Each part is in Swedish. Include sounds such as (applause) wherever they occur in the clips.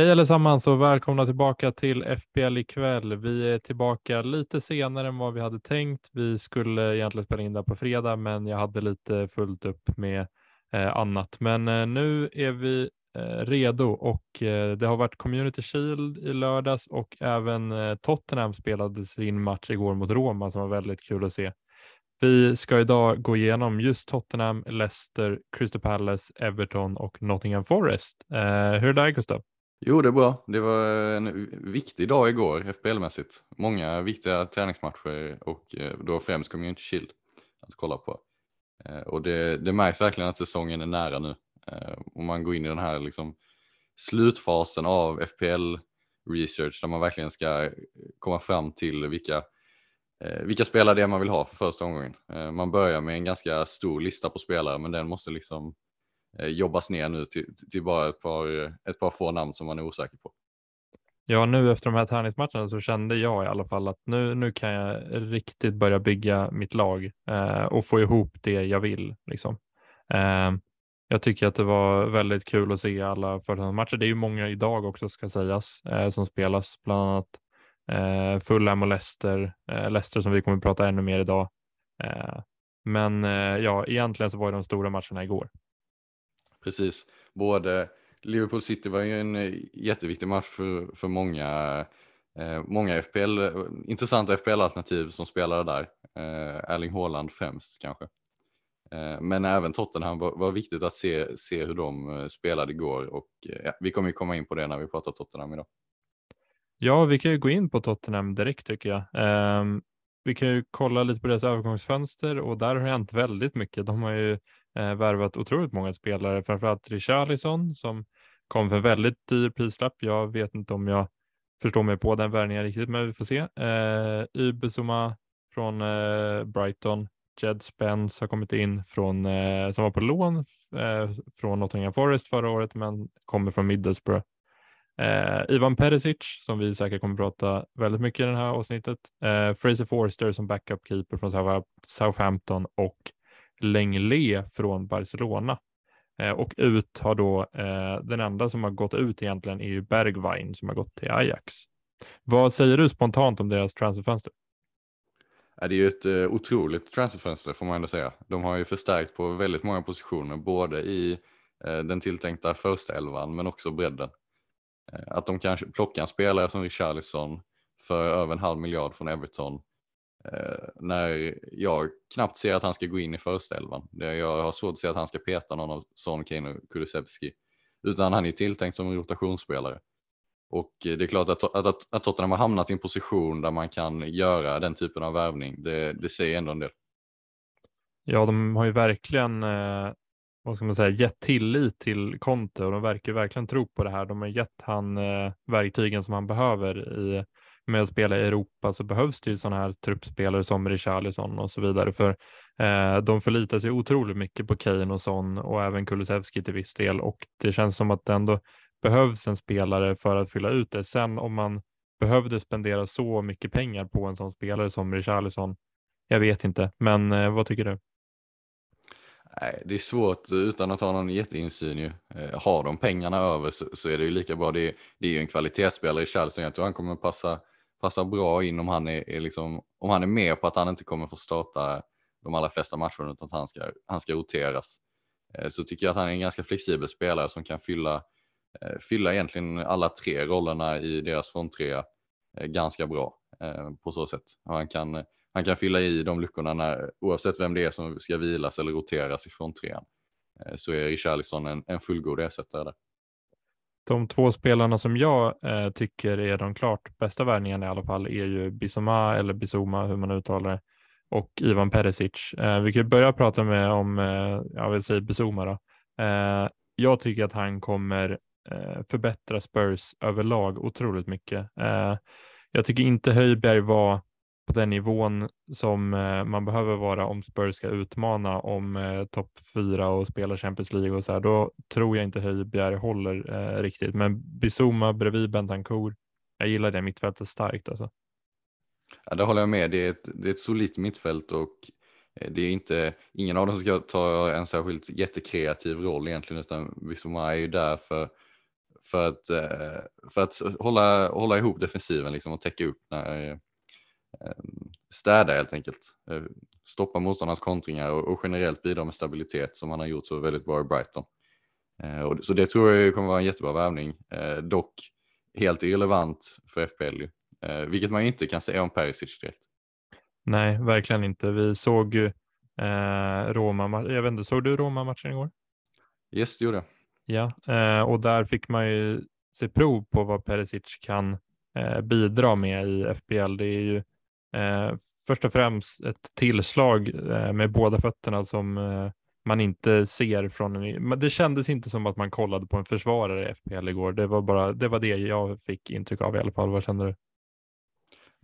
Hej allesammans och välkomna tillbaka till FBL ikväll. Vi är tillbaka lite senare än vad vi hade tänkt. Vi skulle egentligen spela in det på fredag, men jag hade lite fullt upp med eh, annat. Men eh, nu är vi eh, redo och eh, det har varit Community Shield i lördags och även eh, Tottenham spelade sin match igår mot Roma som var väldigt kul att se. Vi ska idag gå igenom just Tottenham, Leicester, Crystal Palace, Everton och Nottingham Forest. Eh, hur är det där Gustav? Jo, det är bra. Det var en viktig dag igår FBL-mässigt. Många viktiga träningsmatcher och eh, då främst Community Shield att kolla på. Eh, och det, det märks verkligen att säsongen är nära nu. Eh, Om man går in i den här liksom slutfasen av FPL research där man verkligen ska komma fram till vilka, vilka spelare det är man vill ha för första omgången. Man börjar med en ganska stor lista på spelare men den måste liksom Eh, jobbas ner nu till, till bara ett par, ett par få namn som man är osäker på. Ja, nu efter de här träningsmatcherna så kände jag i alla fall att nu, nu kan jag riktigt börja bygga mitt lag eh, och få ihop det jag vill. Liksom. Eh, jag tycker att det var väldigt kul att se alla matcher. Det är ju många idag också ska sägas eh, som spelas, bland annat eh, Fulham och Leicester. Eh, Leicester som vi kommer att prata ännu mer idag. Eh, men eh, ja, egentligen så var det de stora matcherna igår. Precis, både Liverpool City var ju en eh, jätteviktig match för, för många, eh, många FPL, eh, intressanta FPL-alternativ som spelade där. Eh, Erling Haaland främst kanske. Eh, men även Tottenham var, var viktigt att se, se hur de eh, spelade igår och eh, ja, vi kommer ju komma in på det när vi pratar Tottenham idag. Ja, vi kan ju gå in på Tottenham direkt tycker jag. Ehm, vi kan ju kolla lite på deras övergångsfönster och där har det hänt väldigt mycket. De har ju eh, värvat otroligt många spelare, framförallt Richarlison som kom för en väldigt dyr prislapp. Jag vet inte om jag förstår mig på den värvningen riktigt, men vi får se. Eh, Ubesuma från eh, Brighton, Jed Spence har kommit in från, eh, som var på lån eh, från Nottingham Forest förra året, men kommer från Middlesbrough. Eh, Ivan Perisic, som vi säkert kommer prata väldigt mycket i det här avsnittet. Eh, Fraser Forster som backup keeper från Southampton och Lenglet från Barcelona. Eh, och ut har då eh, den enda som har gått ut egentligen är ju Bergwijn som har gått till Ajax. Vad säger du spontant om deras transferfönster? Det är ju ett eh, otroligt transferfönster får man ändå säga. De har ju förstärkt på väldigt många positioner, både i eh, den tilltänkta första elvan men också bredden. Eh, att de kan plocka en spelare som Richarlison för över en halv miljard från Everton Eh, när jag knappt ser att han ska gå in i första elvan. Jag har svårt att se att han ska peta någon av Son, Kane och Kulusevski. Utan han är tilltänkt som en rotationsspelare. Och eh, det är klart att, att, att, att Tottenham har hamnat i en position där man kan göra den typen av värvning. Det, det säger ändå en del. Ja, de har ju verkligen eh, vad ska man säga, gett tillit till Conte och de verkar verkligen tro på det här. De har gett han eh, verktygen som han behöver i med att spela i Europa så behövs det ju sådana här truppspelare som Richarlison och så vidare. För eh, de förlitar sig otroligt mycket på Kane och Son och även Kulusevski till viss del och det känns som att det ändå behövs en spelare för att fylla ut det. Sen om man behövde spendera så mycket pengar på en sån spelare som Richarlison, jag vet inte, men eh, vad tycker du? Nej, det är svårt utan att ha någon jätteinsyn ju. Eh, har de pengarna över så, så, är det ju lika bra. Det är, det är ju en kvalitetsspelare i Chelsea. Jag tror han kommer passa passar bra in om han är, är liksom, om han är med på att han inte kommer få starta de allra flesta matcherna utan att han ska, han ska roteras. Eh, så tycker jag att han är en ganska flexibel spelare som kan fylla, eh, fylla egentligen alla tre rollerna i deras fronttrea eh, ganska bra på så sätt. Han kan, han kan fylla i de luckorna när, oavsett vem det är som ska vilas eller roteras i fronttrean. Så är Richarlison en, en fullgod ersättare där. De två spelarna som jag eh, tycker är de klart bästa värvningarna i alla fall är ju Bisoma eller Bisoma hur man uttalar det och Ivan Perisic. Eh, vi kan börja prata med om, eh, jag vill säga Bisoma då. Eh, jag tycker att han kommer eh, förbättra Spurs överlag otroligt mycket. Eh, jag tycker inte Höjberg var på den nivån som eh, man behöver vara om Spurs ska utmana om eh, topp fyra och spela Champions League och så här. Då tror jag inte Höjbjerg håller eh, riktigt. Men Bizuma bredvid Bentancourt, jag gillar det mittfältet starkt alltså. Ja, det håller jag med. Det är ett, det är ett solitt mittfält och eh, det är inte ingen av dem som ska ta en särskilt jättekreativ roll egentligen, utan Bizuma är ju där för för att, eh, för att hålla, hålla ihop defensiven liksom och täcka upp när, städa helt enkelt. Eh, stoppa motståndarnas kontringar och, och generellt bidra med stabilitet som han har gjort så väldigt bra i Brighton. Och, så det tror jag kommer vara en jättebra värvning. Dock helt irrelevant för FPL vilket man inte kan säga om Perisic direkt. Nej, verkligen inte. Vi såg ju eh, Roma, jag vet inte, såg du Roma-matchen igår? Yes, det gjorde jag. Ja, eh, och där fick man ju se prov på vad Perisic kan eh, bidra med i FBL. Det är ju eh, först och främst ett tillslag eh, med båda fötterna som eh, man inte ser från en, det kändes inte som att man kollade på en försvarare i FPL igår. Det var bara, det var det jag fick intryck av i alla fall. Vad kände du?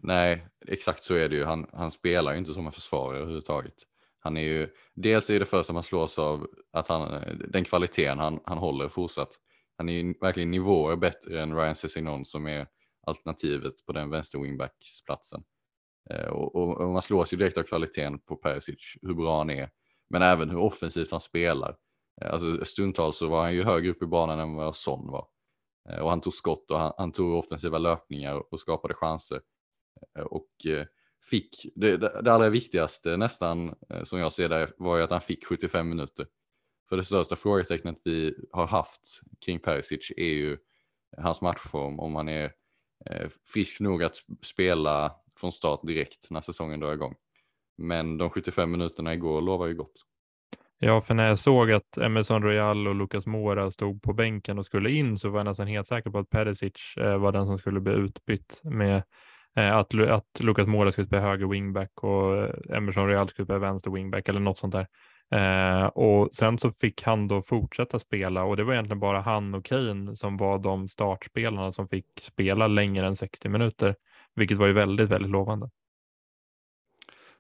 Nej, exakt så är det ju. Han, han spelar ju inte som en försvarare överhuvudtaget. Han är ju, dels är det första man slås av att han, eh, den kvaliteten han, han håller fortsatt. Han är ju verkligen nivåer bättre än Ryan Sessignon som är alternativet på den vänster wingbacksplatsen. Eh, och, och, och, man slås ju direkt av kvaliteten på Perisic, hur bra han är, men även hur offensivt han spelar. Eh, alltså, stundtals så var han ju högre upp i banan än vad Son var. Eh, och han tog skott och han, han tog offensiva löpningar och skapade chanser. Och fick, det, det allra viktigaste nästan som jag ser det var ju att han fick 75 minuter. För det största frågetecknet vi har haft kring Perisic är ju hans matchform, om han är frisk nog att spela från start direkt när säsongen drar igång. Men de 75 minuterna igår lovar ju gott. Ja, för när jag såg att Emerson Royal och Lucas Mora stod på bänken och skulle in så var jag nästan helt säker på att Perisic eh, var den som skulle bli utbytt med eh, att, att Lucas Mora skulle spela höger wingback och eh, Emerson Royal skulle spela vänster wingback eller något sånt där. Eh, och sen så fick han då fortsätta spela och det var egentligen bara han och Kane som var de startspelarna som fick spela längre än 60 minuter, vilket var ju väldigt, väldigt lovande.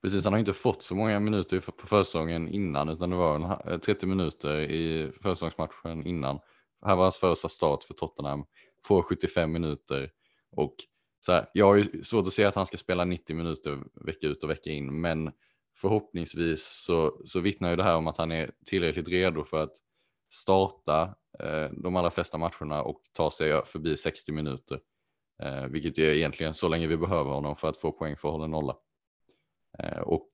Precis, han har inte fått så många minuter på försäsongen innan utan det var 30 eh, minuter i försäsongsmatchen innan. Här var hans första start för Tottenham, får 75 minuter och så här, jag har ju svårt att se att han ska spela 90 minuter vecka ut och vecka in, men förhoppningsvis så, så vittnar ju det här om att han är tillräckligt redo för att starta eh, de allra flesta matcherna och ta sig förbi 60 minuter. Eh, vilket är egentligen så länge vi behöver honom för att få poäng för att hålla nolla. Eh, och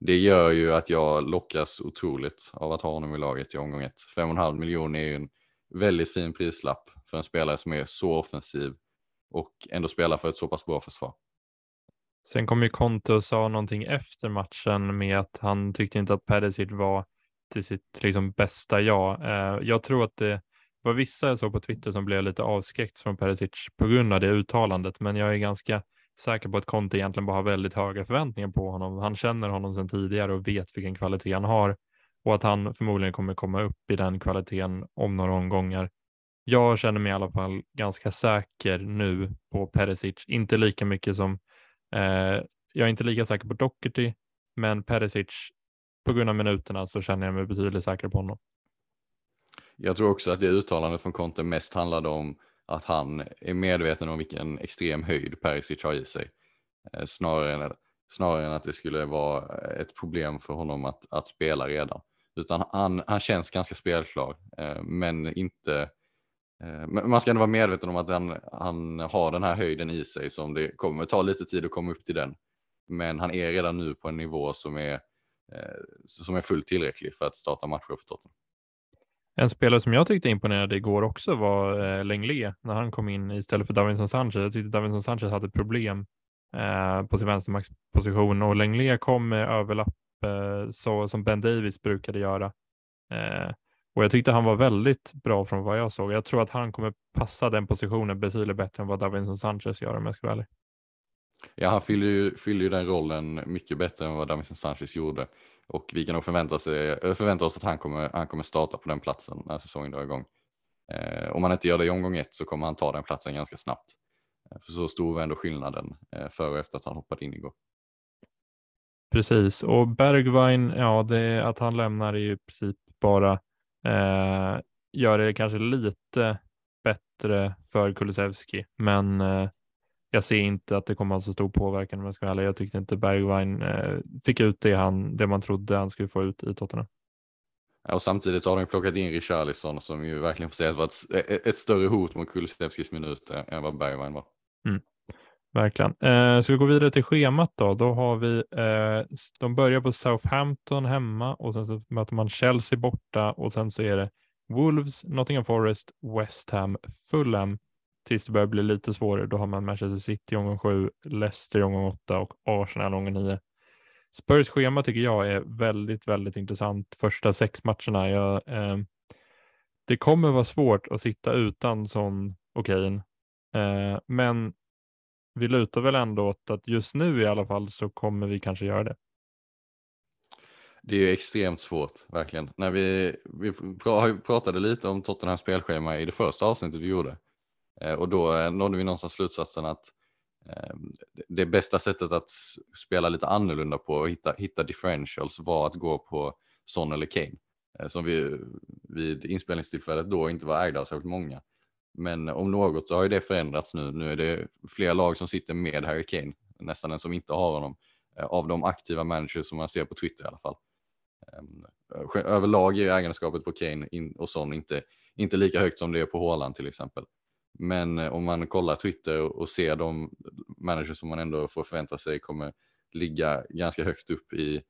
det gör ju att jag lockas otroligt av att ha honom i laget i omgång 1. 5,5 miljoner är ju en väldigt fin prislapp för en spelare som är så offensiv och ändå spelar för ett så pass bra försvar. Sen kom ju Conte och sa någonting efter matchen med att han tyckte inte att Perisic var till sitt liksom bästa jag. Eh, jag tror att det var vissa jag såg på Twitter som blev lite avskräckt från Perisic på grund av det uttalandet, men jag är ganska säker på att Conte egentligen bara har väldigt höga förväntningar på honom. Han känner honom sedan tidigare och vet vilken kvalitet han har och att han förmodligen kommer komma upp i den kvaliteten om några omgångar jag känner mig i alla fall ganska säker nu på Perisic. Inte lika mycket som, eh, jag är inte lika säker på Doherty, men Perisic, på grund av minuterna så känner jag mig betydligt säkrare på honom. Jag tror också att det uttalandet från Conte mest handlade om att han är medveten om vilken extrem höjd Perisic har i sig. Eh, snarare, än, snarare än att det skulle vara ett problem för honom att, att spela redan. Utan han, han känns ganska spelklar, eh, men inte eh, men man ska ändå vara medveten om att han, han har den här höjden i sig som det kommer ta lite tid att komma upp till den. Men han är redan nu på en nivå som är, som är fullt tillräcklig för att starta matcher för Tottenham. En spelare som jag tyckte imponerade igår också var eh, Lenglet när han kom in istället för Davinson Sanchez. Jag tyckte Davinson Sanchez hade problem eh, på sin vänstermaxposition och Lenglet kom med överlapp eh, så som Ben Davis brukade göra. Eh, och jag tyckte han var väldigt bra från vad jag såg. Jag tror att han kommer passa den positionen betydligt bättre än vad Davinson Sanchez gör om jag ska vara ärlig. Ja, han fyller ju, fyller ju den rollen mycket bättre än vad Davinson Sanchez gjorde. Och vi kan nog förvänta, sig, eh, förvänta oss att han kommer, han kommer starta på den platsen när säsongen drar igång. Eh, om han inte gör det i omgång ett så kommer han ta den platsen ganska snabbt. Eh, för så stor var ändå skillnaden eh, före och efter att han hoppade in igår. Precis, och Bergwijn, ja, det att han lämnar är ju i princip bara eh, gör det kanske lite bättre för Kulusevski, men eh, jag ser inte att det kommer att ha så stor påverkan om jag ska vara Jag tyckte inte Bergwijn eh, fick ut det, han, det man trodde han skulle få ut i Tottenham. Ja, och samtidigt har de plockat in Richarlison som ju verkligen får sägas vara ett, ett, större hot mot Kulusevskis minuter än vad Bergwijn var. Mm. Verkligen. Eh, ska vi gå vidare till schemat då? Då har vi, eh, de börjar på Southampton hemma och sen så möter man Chelsea borta och sen så är det Wolves, Nottingham Forest, West Ham, Fulham tills det börjar bli lite svårare. Då har man Manchester City i omgång sju, Leicester i omgång åtta och Arsenal i omgång nio. Spurs schema tycker jag är väldigt, väldigt intressant. Första sex matcherna. Jag, eh, det kommer vara svårt att sitta utan sån och Kane, eh, men vi lutar väl ändå åt att just nu i alla fall så kommer vi kanske göra det. Det är extremt svårt, verkligen. När vi, vi pratade lite om Tottenhams spelschema i det första avsnittet vi gjorde Eh, och då eh, nådde vi någonstans slutsatsen att eh, det bästa sättet att spela lite annorlunda på och hitta, hitta differentials var att gå på Son eller Kane som vi vid inspelningstillfället då inte var ägda av särskilt många. Men om något så har ju det förändrats nu. Nu är det fler lag som sitter med Harry Kane, nästan en som inte har honom, av de aktiva managers som man ser på Twitter i alla fall. Ehm, överlag är ägandeskapet på Kane och Son inte, inte lika högt som det är på Haaland till exempel. Men eh, om man kollar Twitter och ser de managers som man ändå får förvänta sig kommer ligga ganska högt upp i,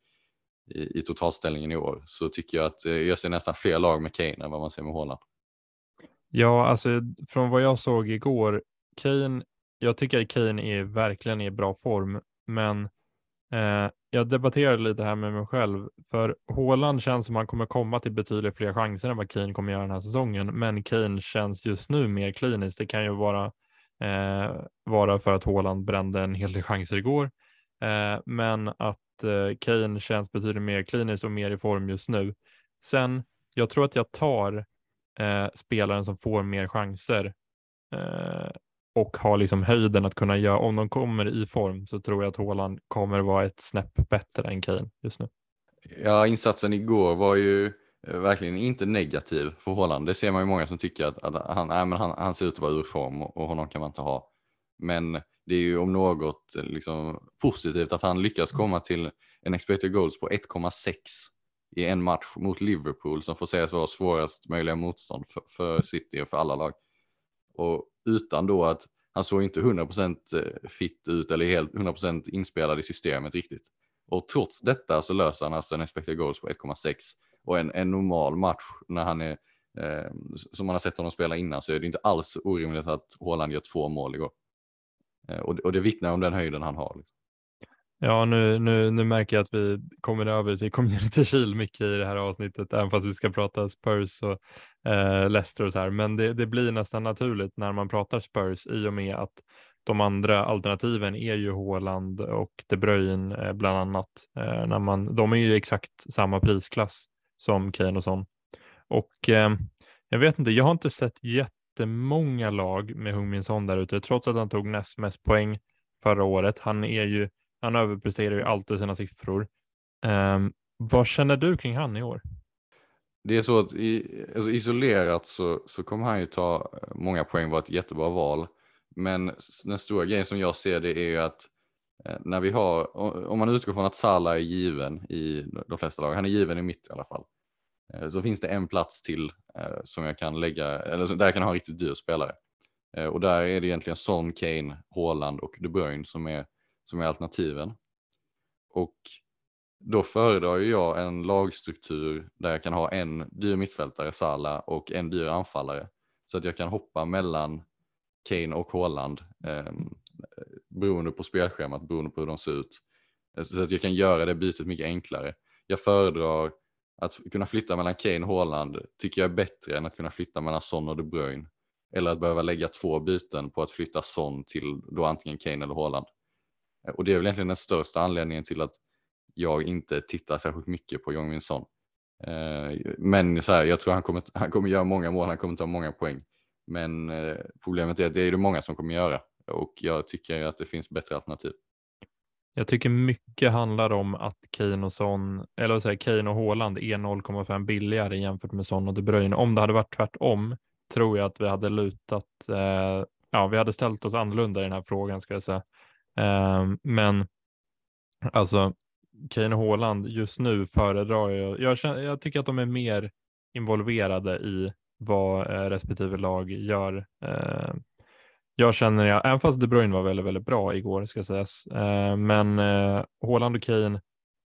i, i totalställningen i år så tycker jag att eh, jag ser nästan fler lag med Kane än vad man ser med Haaland. Ja, alltså från vad jag såg igår, Kane, jag tycker att Kane är verkligen i bra form, men Eh, jag debatterade lite här med mig själv, för Håland känns som han kommer komma till betydligt fler chanser än vad Kane kommer göra den här säsongen, men Kane känns just nu mer kliniskt. Det kan ju vara, eh, vara för att Håland brände en hel del chanser igår, eh, men att eh, Kane känns betydligt mer kliniskt och mer i form just nu. Sen, jag tror att jag tar eh, spelaren som får mer chanser eh, och har liksom höjden att kunna göra, om de kommer i form så tror jag att Håland kommer vara ett snäpp bättre än Kane just nu. Ja, insatsen igår var ju eh, verkligen inte negativ för Håland. Det ser man ju många som tycker att, att han, nej, men han, han ser ut att vara ur form och, och honom kan man inte ha. Men det är ju om något liksom, positivt att han lyckas komma till en expected goals på 1,6 i en match mot Liverpool som får sägas vara svårast möjliga motstånd för, för City och för alla lag. Och utan då att han såg inte 100% eh, fit ut eller helt 100% inspelad i systemet riktigt. Och trots detta så löser han alltså en expected goals på 1,6 och en, en normal match när han är eh, som man har sett honom spela innan så är det inte alls orimligt att Håland gör två mål igår. Eh, och, och det vittnar om den höjden han har. Liksom. Ja, nu, nu, nu märker jag att vi kommer över till Community Shield mycket i det här avsnittet, även fast vi ska prata Spurs och eh, Leicester och så här. Men det, det blir nästan naturligt när man pratar Spurs i och med att de andra alternativen är ju Håland och De Bruyne eh, bland annat. Eh, när man, de är ju exakt samma prisklass som Kane och sån Och eh, jag vet inte, jag har inte sett jättemånga lag med Hung Son där ute, trots att han tog näst mest poäng förra året. Han är ju han överpresterar ju alltid sina siffror. Um, vad känner du kring han i år? Det är så att i, alltså isolerat så, så kommer han ju ta eh, många poäng, vara ett jättebra val. Men den stora grejen som jag ser det är ju att eh, när vi har, om man utgår från att Salah är given i de flesta lag, han är given i mitt i alla fall, eh, så finns det en plats till som jag kan lägga, eller där jag kan ha en riktigt dyr spelare. Och där är det egentligen Son, Kane, Haaland och De Bruyne som är som är alternativen. Och då föredrar jag en lagstruktur där jag kan ha en dyr mittfältare, Sala, och en dyr anfallare. Så att jag kan hoppa mellan Kane och Haaland eh, beroende på spelschemat, beroende på hur de ser ut. Så att jag kan göra det bytet mycket enklare. Jag föredrar att kunna flytta mellan Kane och Haaland tycker jag är bättre än att kunna flytta mellan Son och De Bruyne. Eller att behöva lägga två byten på att flytta Son till då antingen Kane eller Haaland. Och det är väl egentligen den största anledningen till att jag inte tittar särskilt mycket på Jong Min Son. Eh, men så här, jag tror han kommer, han kommer göra många mål, han kommer ta många poäng. Men eh, problemet är att det är det många som kommer göra. och jag tycker att det finns bättre alternativ. Jag tycker mycket handlar om att Kane och Son, eller vad Kane och Haaland är 0,5 billigare jämfört med Son och De Bruyne. Om det hade varit tvärtom tror jag att vi hade lutat, eh, ja, vi hade ställt oss annorlunda i den här frågan ska jag säga. Ehm, men alltså Kane och Haaland just nu föredrar jag, jag, känner, jag tycker att de är mer involverade i vad eh, respektive lag gör. Eh, jag känner, jag, även fast De Bruyne var väldigt, väldigt bra igår ska sägas, eh, men eh, Haaland och Kane,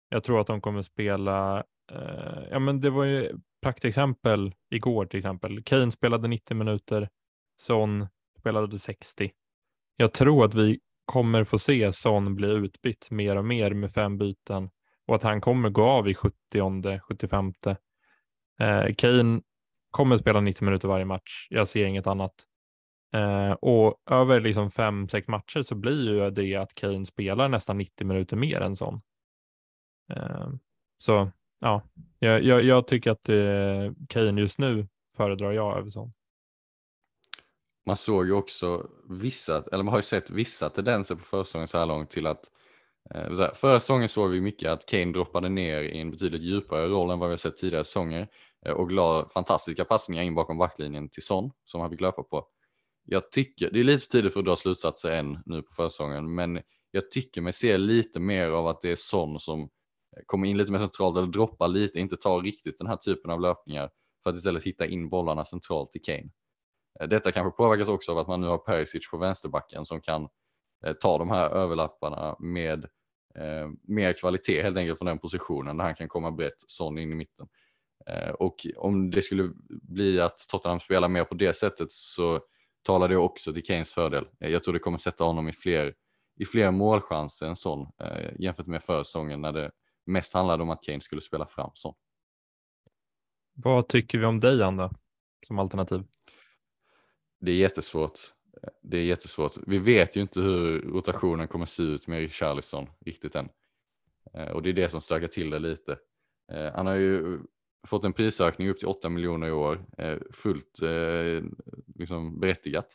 jag tror att de kommer spela, eh, ja men det var ju praktexempel igår till exempel. Kane spelade 90 minuter, Son spelade 60. Jag tror att vi kommer få se Son bli utbytt mer och mer med fem byten och att han kommer gå av i 70 75 eh, Kane kommer spela 90 minuter varje match. Jag ser inget annat. Eh, och över liksom fem, sex matcher så blir ju det att Kane spelar nästan 90 minuter mer än Son. Eh, så ja, jag, jag, jag tycker att eh, Kane just nu föredrar jag över Son. Man såg ju också vissa, eller man har ju sett vissa tendenser på försäsongen så här långt till att eh, Förra säsongen såg vi mycket att Kane droppade ner i en betydligt djupare roll än vad vi har sett tidigare säsonger eh, och la fantastiska passningar in bakom backlinjen till Son som han fick löpa på jag tycker, det är lite tidigt för att dra slutsatser än nu på försäsongen, men jag tycker mig se lite mer av att det är Son som eh, kommer in lite mer centralt eller droppar lite, inte tar riktigt den här typen av löpningar för att istället hitta in bollarna centralt till Kane. Eh, detta kanske påverkas också av att man nu har Perisic på vänsterbacken som kan eh, ta de här överlapparna med eh, mer kvalitet helt enkelt från den positionen där han kan komma brett sån in i mitten. Eh, och om det skulle bli att Tottenham spelar mer på det sättet så talar det också till Kanes fördel. Eh, jag tror det kommer sätta honom i fler, i fler målchanser än sån eh, jämfört med försäsongen när det mest handlade om att Kane skulle spela fram sån. Vad tycker vi om dig, Anna, som alternativ? Det är jättesvårt. Det är jättesvårt. Vi vet ju inte hur rotationen kommer se ut med Richarlison riktigt än. Eh, och det är det som stökar till det lite. Eh, han har ju fått en prisökning upp till 8 miljoner i år, eh, fullt liksom berättigat.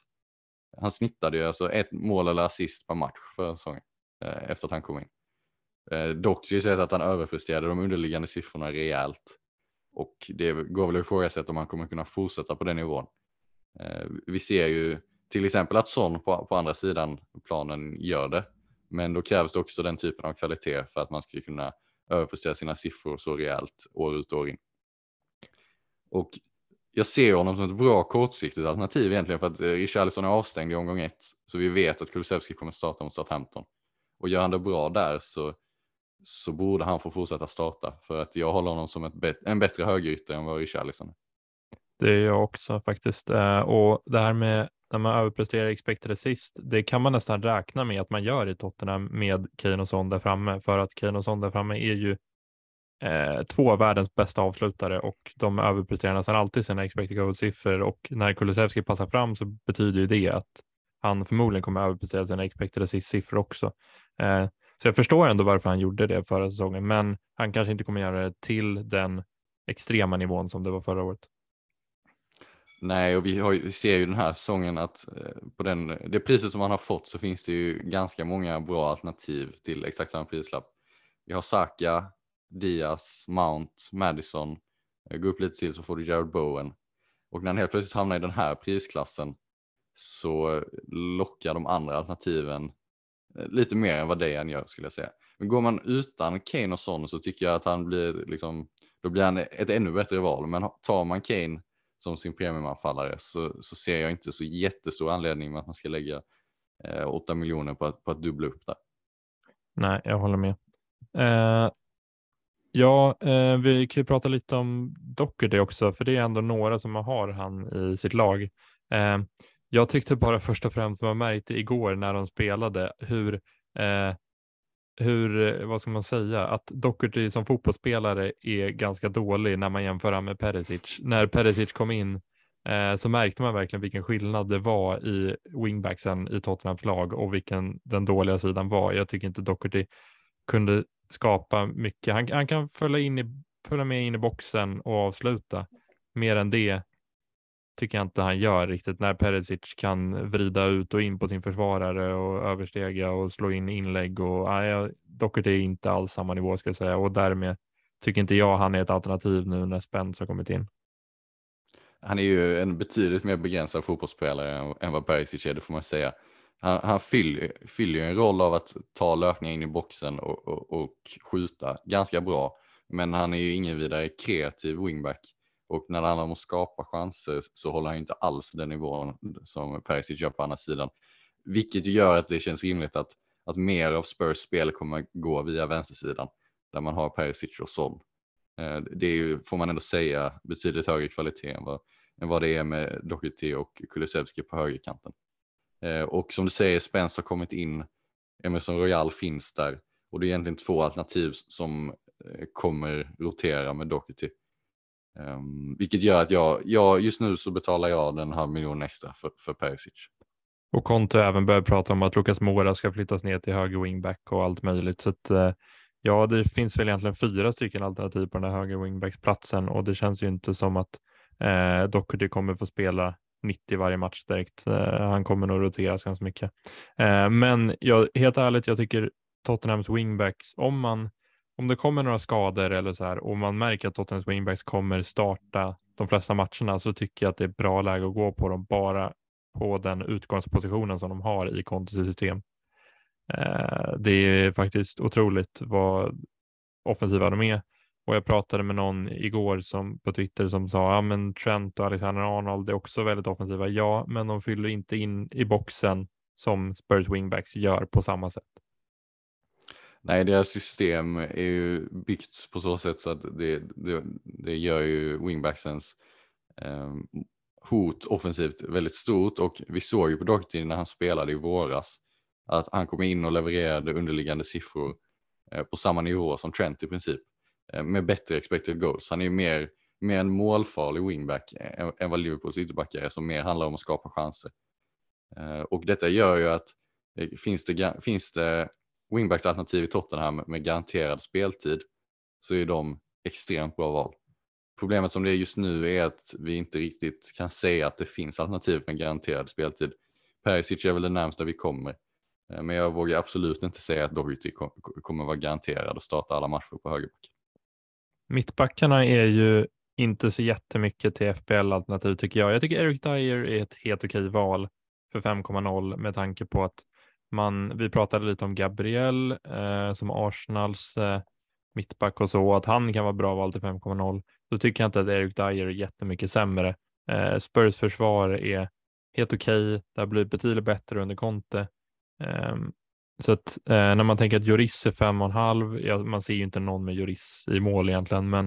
Han snittade ju alltså ett mål eller assist per match förra säsongen säsong efter att han kom in. Dock ska jag säga att han överpresterade de underliggande siffrorna rejält och det går väl att ifrågasätta om han kommer kunna fortsätta på den nivån. Eh, vi ser ju till exempel att Son på, på andra sidan planen gör det, men då krävs det också den typen av kvalitet för att man ska kunna överprestera sina siffror så rejält år ut och år in. Och jag ser honom som ett bra kortsiktigt alternativ egentligen för att eh, Richarlison är avstängd i omgång ett. Så vi vet att Kulusevski kommer starta mot Southampton. Och gör han det bra där så, så borde han få fortsätta starta. För att jag håller honom som ett bet en bättre högerytter än vad Richarlison är. Det är jag också faktiskt. Eh, och det här med när man överpresterar expected assist, det kan man nästan räkna med att man gör i Tottenham med Kane och Son där framme. För att Kane och Son där framme är ju eh, två av världens bästa avslutare och de överpresterar nästan alltid sina expected goal-siffror och när Kulusevski passar fram så betyder ju det att han förmodligen kommer överprestera sina expected assist-siffror också. Eh, så jag förstår ändå varför han gjorde det förra säsongen, men han kanske inte kommer göra det till den extrema nivån som det var förra året. Nej, och vi, har, vi ser ju den här säsongen att eh, på den, det priset som han har fått så finns det ju ganska många bra alternativ till exakt samma prislapp. Vi har Saka, Diaz, Mount, Madison. Eh, gå upp lite till så får du Jared Bowen. Och när han helt plötsligt hamnar i den här prisklassen så lockar de andra alternativen eh, lite mer än vad Dejan gör skulle jag säga. Men går man utan Kane och Son så tycker jag att han blir liksom, då blir han ett ännu bättre val. Men tar man Kane som sin premiumanfallare så, så ser jag inte så jättestor anledning med att man ska lägga eh, 8 miljoner på att, på att dubbla upp där. Nej, jag håller med. Eh, Ja, eh, vi kan ju prata lite om Doherty också, för det är ändå några som har han i sitt lag. Eh, jag tyckte bara först och främst man märkte igår när de spelade hur, eh, hur, eh, vad ska man säga, att Doherty som fotbollsspelare är ganska dålig när man jämför han med Perisic. När Perisic kom in eh, så märkte man verkligen vilken skillnad det var i wingbacksen i Tottenhams lag och vilken den dåliga sidan var. Jag tycker inte Doherty kunde skapa mycket. Han, han kan följa, in i, följa med in i boxen och avsluta. Mer än det tycker jag inte han gör riktigt när Perisic kan vrida ut och in på sin försvarare och överstega och slå in inlägg och nej, Dockert är inte alls samma nivå ska jag säga och därmed tycker inte jag han är ett alternativ nu när Spence har kommit in. Han är ju en betydligt mer begränsad fotbollsspelare än vad Perisic är, det får man säga. Han, han fyller, fyller en roll av att ta löpningar in i boxen och, och, och skjuta ganska bra. Men han är ju ingen vidare kreativ wingback och när det handlar om att skapa chanser så håller han inte alls den nivån som Perisic gör på andra sidan. Vilket gör att det känns rimligt att, att mer av Spurs spel kommer gå via vänstersidan där man har Perisic och Son. Eh, det är ju, får man ändå säga, betydligt högre kvalitet än vad, än vad det är med Doherty och Kulusevski på högerkanten. Eh, och som du säger, Spence har kommit in, Emerson Royal finns där och det är egentligen två alternativ som eh, kommer rotera med Doherty. Um, vilket gör att jag, jag, just nu så betalar jag den halv miljon extra för, för Perisic. Och Conte även börjar prata om att Lucas Mora ska flyttas ner till höger wingback och allt möjligt. Så att, eh, ja, det finns väl egentligen fyra stycken alternativ på den här höger wingbacksplatsen och det känns ju inte som att eh, Doherty kommer få spela 90 varje match direkt. Eh, han kommer nog roteras ganska mycket. Eh, men jag, helt ärligt, jag tycker Tottenhams wingbacks, om man om det kommer några skador eller så här och man märker att Tottenhams wingbacks kommer starta de flesta matcherna så tycker jag att det är bra läge att gå på dem bara på den utgångspositionen som de har i Contes system. Eh, det är faktiskt otroligt vad offensiva de är och jag pratade med någon igår som på Twitter som sa ja, men Trent och Alexander Arnold är också väldigt offensiva. Ja, men de fyller inte in i boxen som Spurs wingbacks gör på samma sätt. Nej, deras system är ju byggt på så sätt så att det, det, det gör ju wingbacksens eh, hot offensivt väldigt stort och vi såg ju på Doherty när han spelade i våras att han kom in och levererade underliggande siffror eh, på samma nivå som Trent i princip eh, med bättre expected goals. Han är ju mer, mer en målfarlig wingback eh, än, än vad Liverpools ytterbackar är som mer handlar om att skapa chanser. Eh, och detta gör ju att eh, finns det, finns det wingbacks-alternativ i Tottenham med garanterad speltid så är de extremt bra val. Problemet som det är just nu är att vi inte riktigt kan säga att det finns alternativ med garanterad speltid. Perisic är väl det närmsta vi kommer. Eh, men jag vågar absolut inte säga att Doherty kommer vara garanterad att starta alla matcher på högerback. Mittbackarna är ju inte så jättemycket till FBL-alternativ tycker jag. Jag tycker Eric Dyer är ett helt okej val för 5,0 med tanke på att man, vi pratade lite om Gabriel eh, som Arsenals eh, mittback och så, att han kan vara bra val till 5,0. Då tycker jag inte att Eric Dyer är jättemycket sämre. Eh, Spurs försvar är helt okej. Okay. Det har blivit betydligt bättre under Conte. Eh, så att eh, när man tänker att Juris är 5,5, ja, man ser ju inte någon med Juris i mål egentligen, men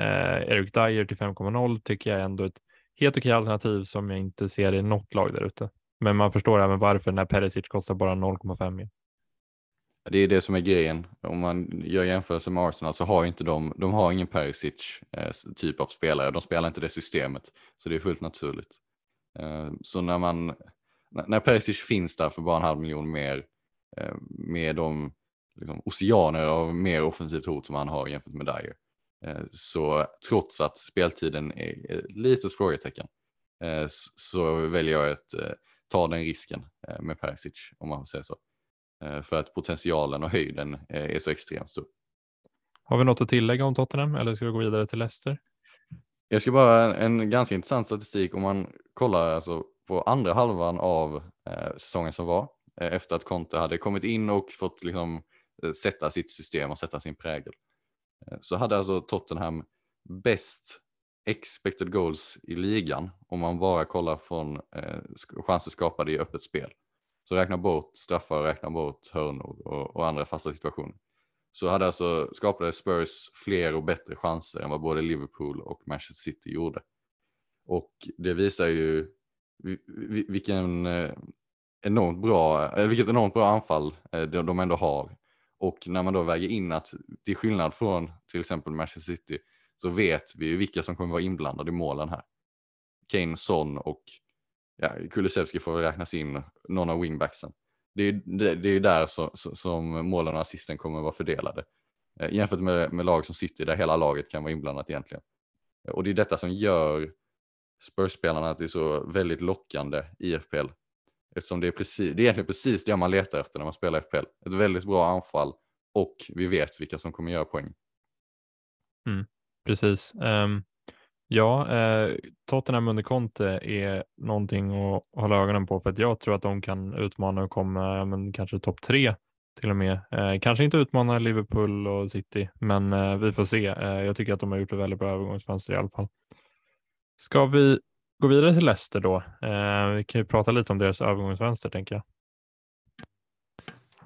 eh, Eric Dyer till 5,0 tycker jag är ändå ett helt okej alternativ som jag inte ser i något lag där ute. Men man förstår även varför när Perisic kostar bara 0,5. Det är det som är grejen. Om man gör jämförelse med Arsenal så har inte de, de har ingen Perisic eh, typ av spelare. De spelar inte det systemet. Så det är fullt naturligt. Eh, så när man, när Perisic finns där för bara en halv miljon mer eh, med de liksom, oceaner av mer offensivt hot som han har jämfört med Dyer. Eh, så trots att speltiden är ett litet frågetecken eh, så väljer jag ett eh, ta den risken eh, med Perisic om man får säga så. Eh, för att potentialen och höjden eh, är så extremt stor. Har vi något att tillägga om Tottenham eller ska vi gå vidare till Leicester? Jag ska bara en ganska intressant statistik om man kollar alltså på andra halvan av säsongen som var efter att Conte hade kommit in och fått liksom sätta sitt system och sätta sin prägel. Så hade alltså Tottenham bäst expected goals i ligan om man bara kollar från eh, chanser skapade i öppet spel. Så räkna bort straffar, räkna bort hörnor och, och andra fasta situationer. Så hade alltså skapade Spurs fler och bättre chanser än vad både Liverpool och Manchester City gjorde. Och det visar ju vilken eh, enormt bra, eh, vilket enormt bra anfall eh, de ändå har. Och när man då väger in att till skillnad från till exempel Manchester City så vet vi ju vilka som kommer vara inblandade i målen här. Kane, Son och ja, Kulusevski får räknas in, någon av wingbacksen. Det är, det, det är där så, så, som målen och assisten kommer vara fördelade. Eh, jämfört med, med lag som City där hela laget kan vara inblandat egentligen. Eh, och det är detta som gör Spurs-spelarna att det är så väldigt lockande i FPL. Eftersom det är, precis, det är egentligen precis det man letar efter när man spelar FPL. Ett väldigt bra anfall och vi vet vilka som kommer göra poäng. Mm, precis. Um, ja, uh, Tottenham under Conte är någonting att hålla ögonen på för att jag tror att de kan utmana och komma men kanske topp tre till och med. Eh, kanske inte utmana Liverpool och City, men eh, vi får se. Eh, jag tycker att de har gjort ett väldigt bra övergångsfönster i alla fall. Ska vi gå vidare till Leicester då? Eh, vi kan ju prata lite om deras övergångsfönster tänker jag.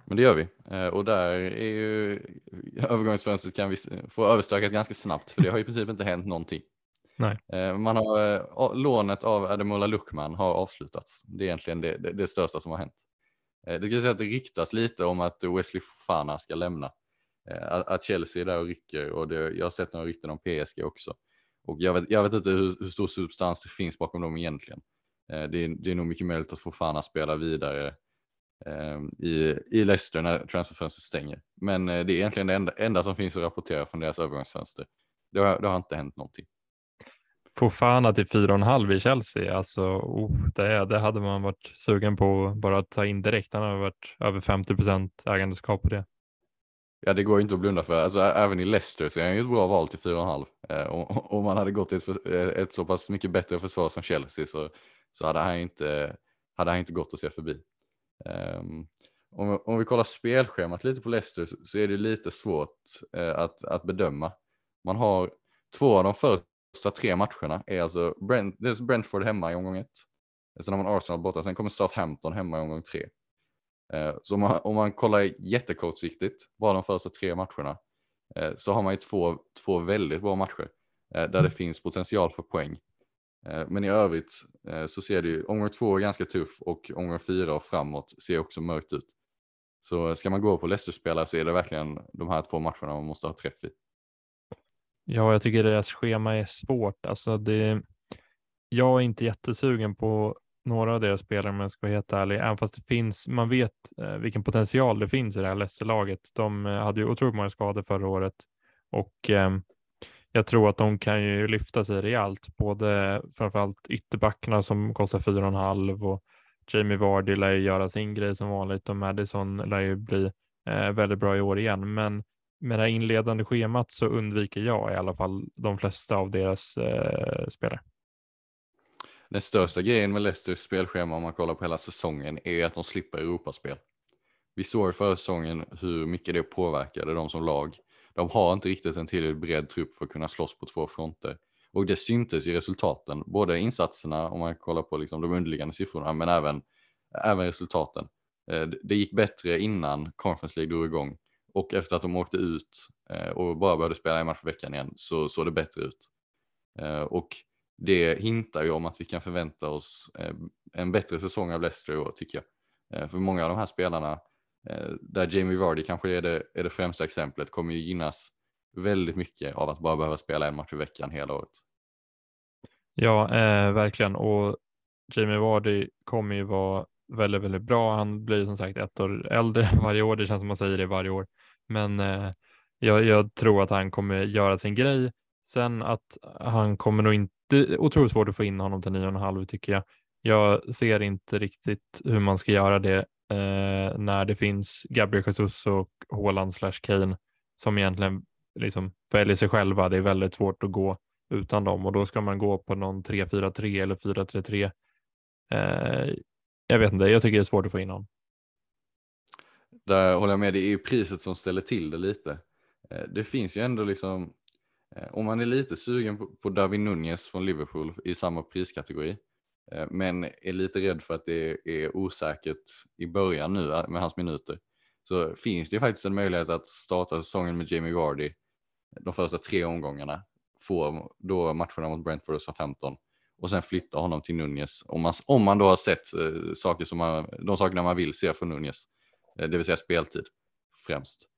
Men det gör vi eh, och där är ju övergångsfönstret kan vi få överstökat ganska snabbt för det har i princip inte hänt någonting. Nej. Eh, man har, eh, lånet av Ademola Luckman har avslutats. Det är egentligen det, det, det största som har hänt. Det ska säga att det ryktas lite om att Wesley Fofana ska lämna. Att Chelsea är där och rycker och det, jag har sett några rykten om PSG också. Och jag vet, jag vet inte hur, hur stor substans det finns bakom dem egentligen. Det är, det är nog mycket möjligt att Fofana spelar vidare i, i Leicester när transferfönstret stänger. Men eh, det är egentligen det enda, enda som finns att rapportera från deras övergångsfönster. Det har, det har inte hänt någonting. Fofana till 4,5 i Chelsea, alltså oh, det, det hade man varit sugen på bara att ta in direkt. Han har varit över 50 procent ägandeskap på det. Ja, det går inte att blunda för. Alltså, även i Leicester så är han ju ett bra val till 4,5. Eh, om man hade gått till ett, eh, ett, så pass mycket bättre försvar som Chelsea så, så hade, han inte, hade han inte gått att se förbi. Um, om, om, vi kollar spelschemat lite på Leicester så, så är det lite svårt uh, att, att bedöma. Man har två av de första tre matcherna är alltså Brent, dels Brentford hemma i omgång ett. Sen har man Arsenal borta, sen kommer Southampton hemma i omgång tre. Uh, så om man, om man kollar jättekortsiktigt, bara de första tre matcherna, uh, så har man ju två, två väldigt bra matcher där det mm. finns potential för poäng. Eh, men i övrigt eh, så ser det ju omgång två är ganska tuff och omgång fyra och framåt ser också mörkt ut. Så eh, ska man gå på Leicester-spelare så är det verkligen de här två matcherna man måste ha träff i. Ja, jag tycker deras schema är svårt. Alltså det, jag är inte jättesugen på några av deras spelare om jag ska vara helt ärlig, även fast det finns, man vet vilken potential det finns i det här Leicester-laget. De hade ju otroligt många skador förra året och eh, jag tror att de kan ju lyfta sig rejält, både framförallt ytterbackarna som kostar 4,5 och Jamie Vardy lär ju göra sin grej som vanligt och Madison lär ju bli eh, väldigt bra i år igen. Men med det här inledande schemat så undviker jag i alla fall de flesta av deras eh, spelare. Den största grejen med Leicesters spelschema om man kollar på hela säsongen är att de slipper Europaspel. Vi såg förra säsongen hur mycket det påverkade dem som lag de har inte riktigt en tillräckligt bred trupp för att kunna slåss på två fronter. Och det syntes i resultaten, både insatserna om man kollar på liksom de underliggande siffrorna, men även, även resultaten. Eh, det gick bättre innan Conference League drog igång och efter att de åkte ut eh, och bara började spela en match i veckan igen så såg det bättre ut. Eh, och det hintar ju om att vi kan förvänta oss en bättre säsong av Leicester i år tycker jag. För många av de här spelarna Eh, där Jamie Vardy kanske är det, är det främsta exemplet, kommer ju gynnas väldigt mycket av att bara behöva spela en match i veckan hela året. Ja, eh, verkligen. Och Jamie Vardy kommer ju vara väldigt, väldigt bra. Han blir som sagt ett år äldre (laughs) varje år. Det känns som man säger det varje år, men eh, jag, jag, tror att han kommer göra sin grej. Sen att han kommer nog inte otroligt svårt att få in honom till 9,5 tycker jag. Jag ser inte riktigt hur man ska göra det eh, när det finns Gabriel Jesus och Haaland slash Kane som egentligen liksom väljer sig själva. Det är väldigt svårt att gå utan dem och då ska man gå på någon 3-4-3 eller 4-3-3. Eh, jag vet inte, jag tycker det är svårt att få in någon. Där håller jag med, det är ju priset som ställer till det lite. Eh, det finns ju ändå liksom, eh, om man är lite sugen på, David Nunez från Liverpool i samma priskategori Eh, Eh, men är lite rädd för att det är osäkert i början nu eh, med hans minuter. Så finns det faktiskt en möjlighet att starta säsongen med Jamie Vardy eh, de första tre omgångarna, få då matcherna mot Brentford och Southampton och sen flytta honom till Nunez. Om man, om man då har sett saker som man, de sakerna man vill se från Nunez, det vill säga speltid främst.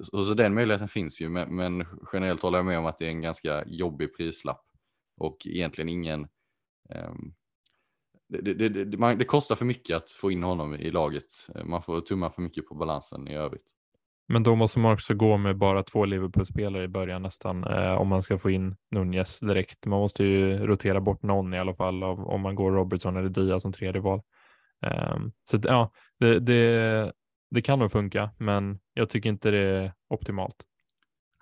Så, så, den möjligheten finns ju, men, men, generellt håller jag med om att det är en ganska jobbig prislapp och egentligen ingen det, det, det, man, det, kostar för mycket att få in honom i laget. Man får tumma för mycket på balansen i övrigt. Men då måste man också gå med bara två Liverpool-spelare i början nästan eh, om man ska få in Nunez direkt. Man måste ju rotera bort någon i alla fall av, om man går Robertson eller Diaz som tredje val. Eh, så ja, det, kan nog funka, men jag tycker inte det är optimalt.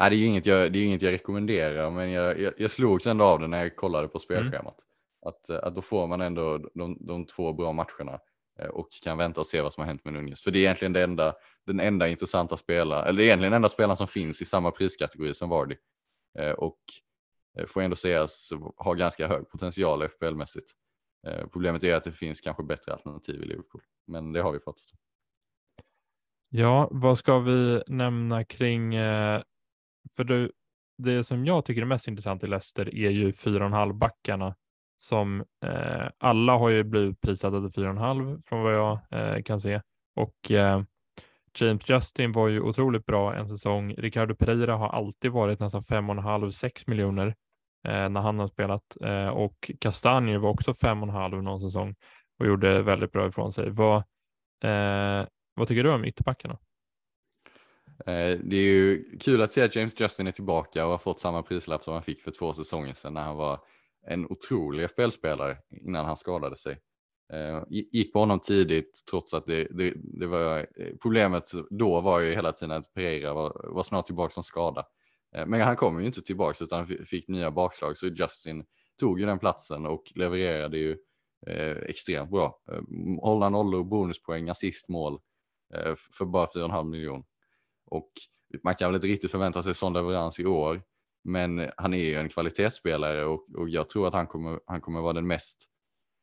Nej, det är ju inget jag, det är inget jag rekommenderar, men jag, jag, jag slogs ändå av det när jag kollade på spelschemat. Mm. Att, eh, att då får man ändå de, de två bra matcherna eh, och kan vänta och se vad som har hänt med Nunez. För det är egentligen det enda, den enda intressanta spelaren, eller egentligen den enda spelaren som finns i samma priskategori som Vardy. Eh, och får ändå sägas ha ganska hög potential FPL-mässigt. Problemet är att det finns kanske bättre alternativ i Liverpool, men det har vi pratat om. Ja, vad ska vi nämna kring, för du, det som jag tycker är mest intressant i Leicester är ju 4,5 backarna som eh, alla har ju blivit prissatta till 4,5 från vad jag eh, kan se. Och eh, James Justin var ju otroligt bra en säsong. Ricardo Pereira har alltid varit nästan 5,5-6 miljoner eh, när han har spelat eh, och Castagne var också 5,5 någon säsong och gjorde väldigt bra ifrån sig. Vad, eh, vad tycker du om ytterbackarna? Eh, det är ju kul att se att James Justin är tillbaka och har fått samma prislapp som han fick för två säsonger sedan när han var en otrolig FBL-spelare innan han skadade sig. Eh, gick på honom tidigt trots att det, det, det, var eh, problemet då var ju hela tiden att Pereira var, var snart tillbaka från skada. Eh, men han kom ju inte tillbaka utan fick nya bakslag så Justin tog ju den platsen och levererade ju eh, extremt bra. Hålla nollor, bonuspoäng, assistmål eh, för bara 4,5 miljon. Och man kan väl inte riktigt förvänta sig sån leverans i år. Men han är ju en kvalitetsspelare och, och jag tror att han kommer, han kommer vara den mest,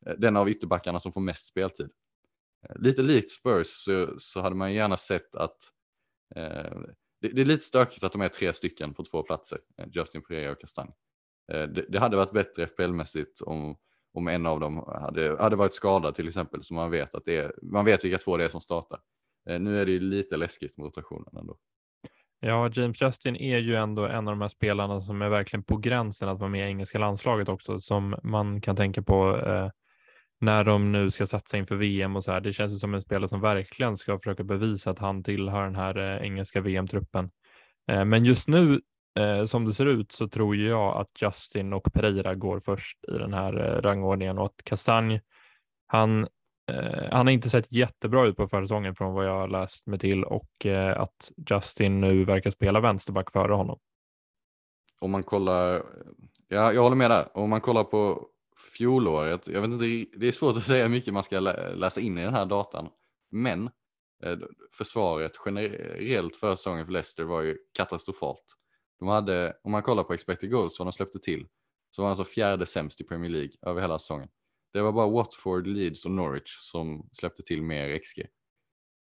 eh, den av ytterbackarna som får mest speltid. Eh, lite likt Spurs så, så hade man gärna sett att eh, det, det, är lite stökigt att de är tre stycken på två platser, eh, Justin Pereira och Kastanje. Eh, det, det, hade varit bättre FPL-mässigt om, om en av dem hade, hade varit skadad till exempel så man vet att det är, man vet vilka två det är som startar. Eh, nu är det ju lite läskigt med rotationen ändå. Ja, James Justin är ju ändå en av de här spelarna som är verkligen på gränsen att vara med i engelska landslaget också, som man kan tänka på eh, när de nu ska satsa inför VM och så här. Det känns ju som en spelare som verkligen ska försöka bevisa att han tillhör den här eh, engelska VM-truppen. Eh, men just nu, eh, som det ser ut, så tror jag att Justin och Pereira går först i den här eh, rangordningen och att Kastanj, han Eh, han har inte sett jättebra ut på försäsongen från vad jag har läst mig till och eh, att Justin nu verkar spela vänsterback före honom. Om man kollar, ja, jag håller med där. Om man kollar på fjolåret, jag vet inte, det är svårt att säga hur mycket man ska läsa in i den här datan, men eh, försvaret generellt för säsongen för Leicester var ju katastrofalt. De hade, om man kollar på expected goals, vad de släppte till, så var han alltså fjärde sämst i Premier League över hela säsongen. Det var bara Watford, Leeds och Norwich som släppte till mer XG.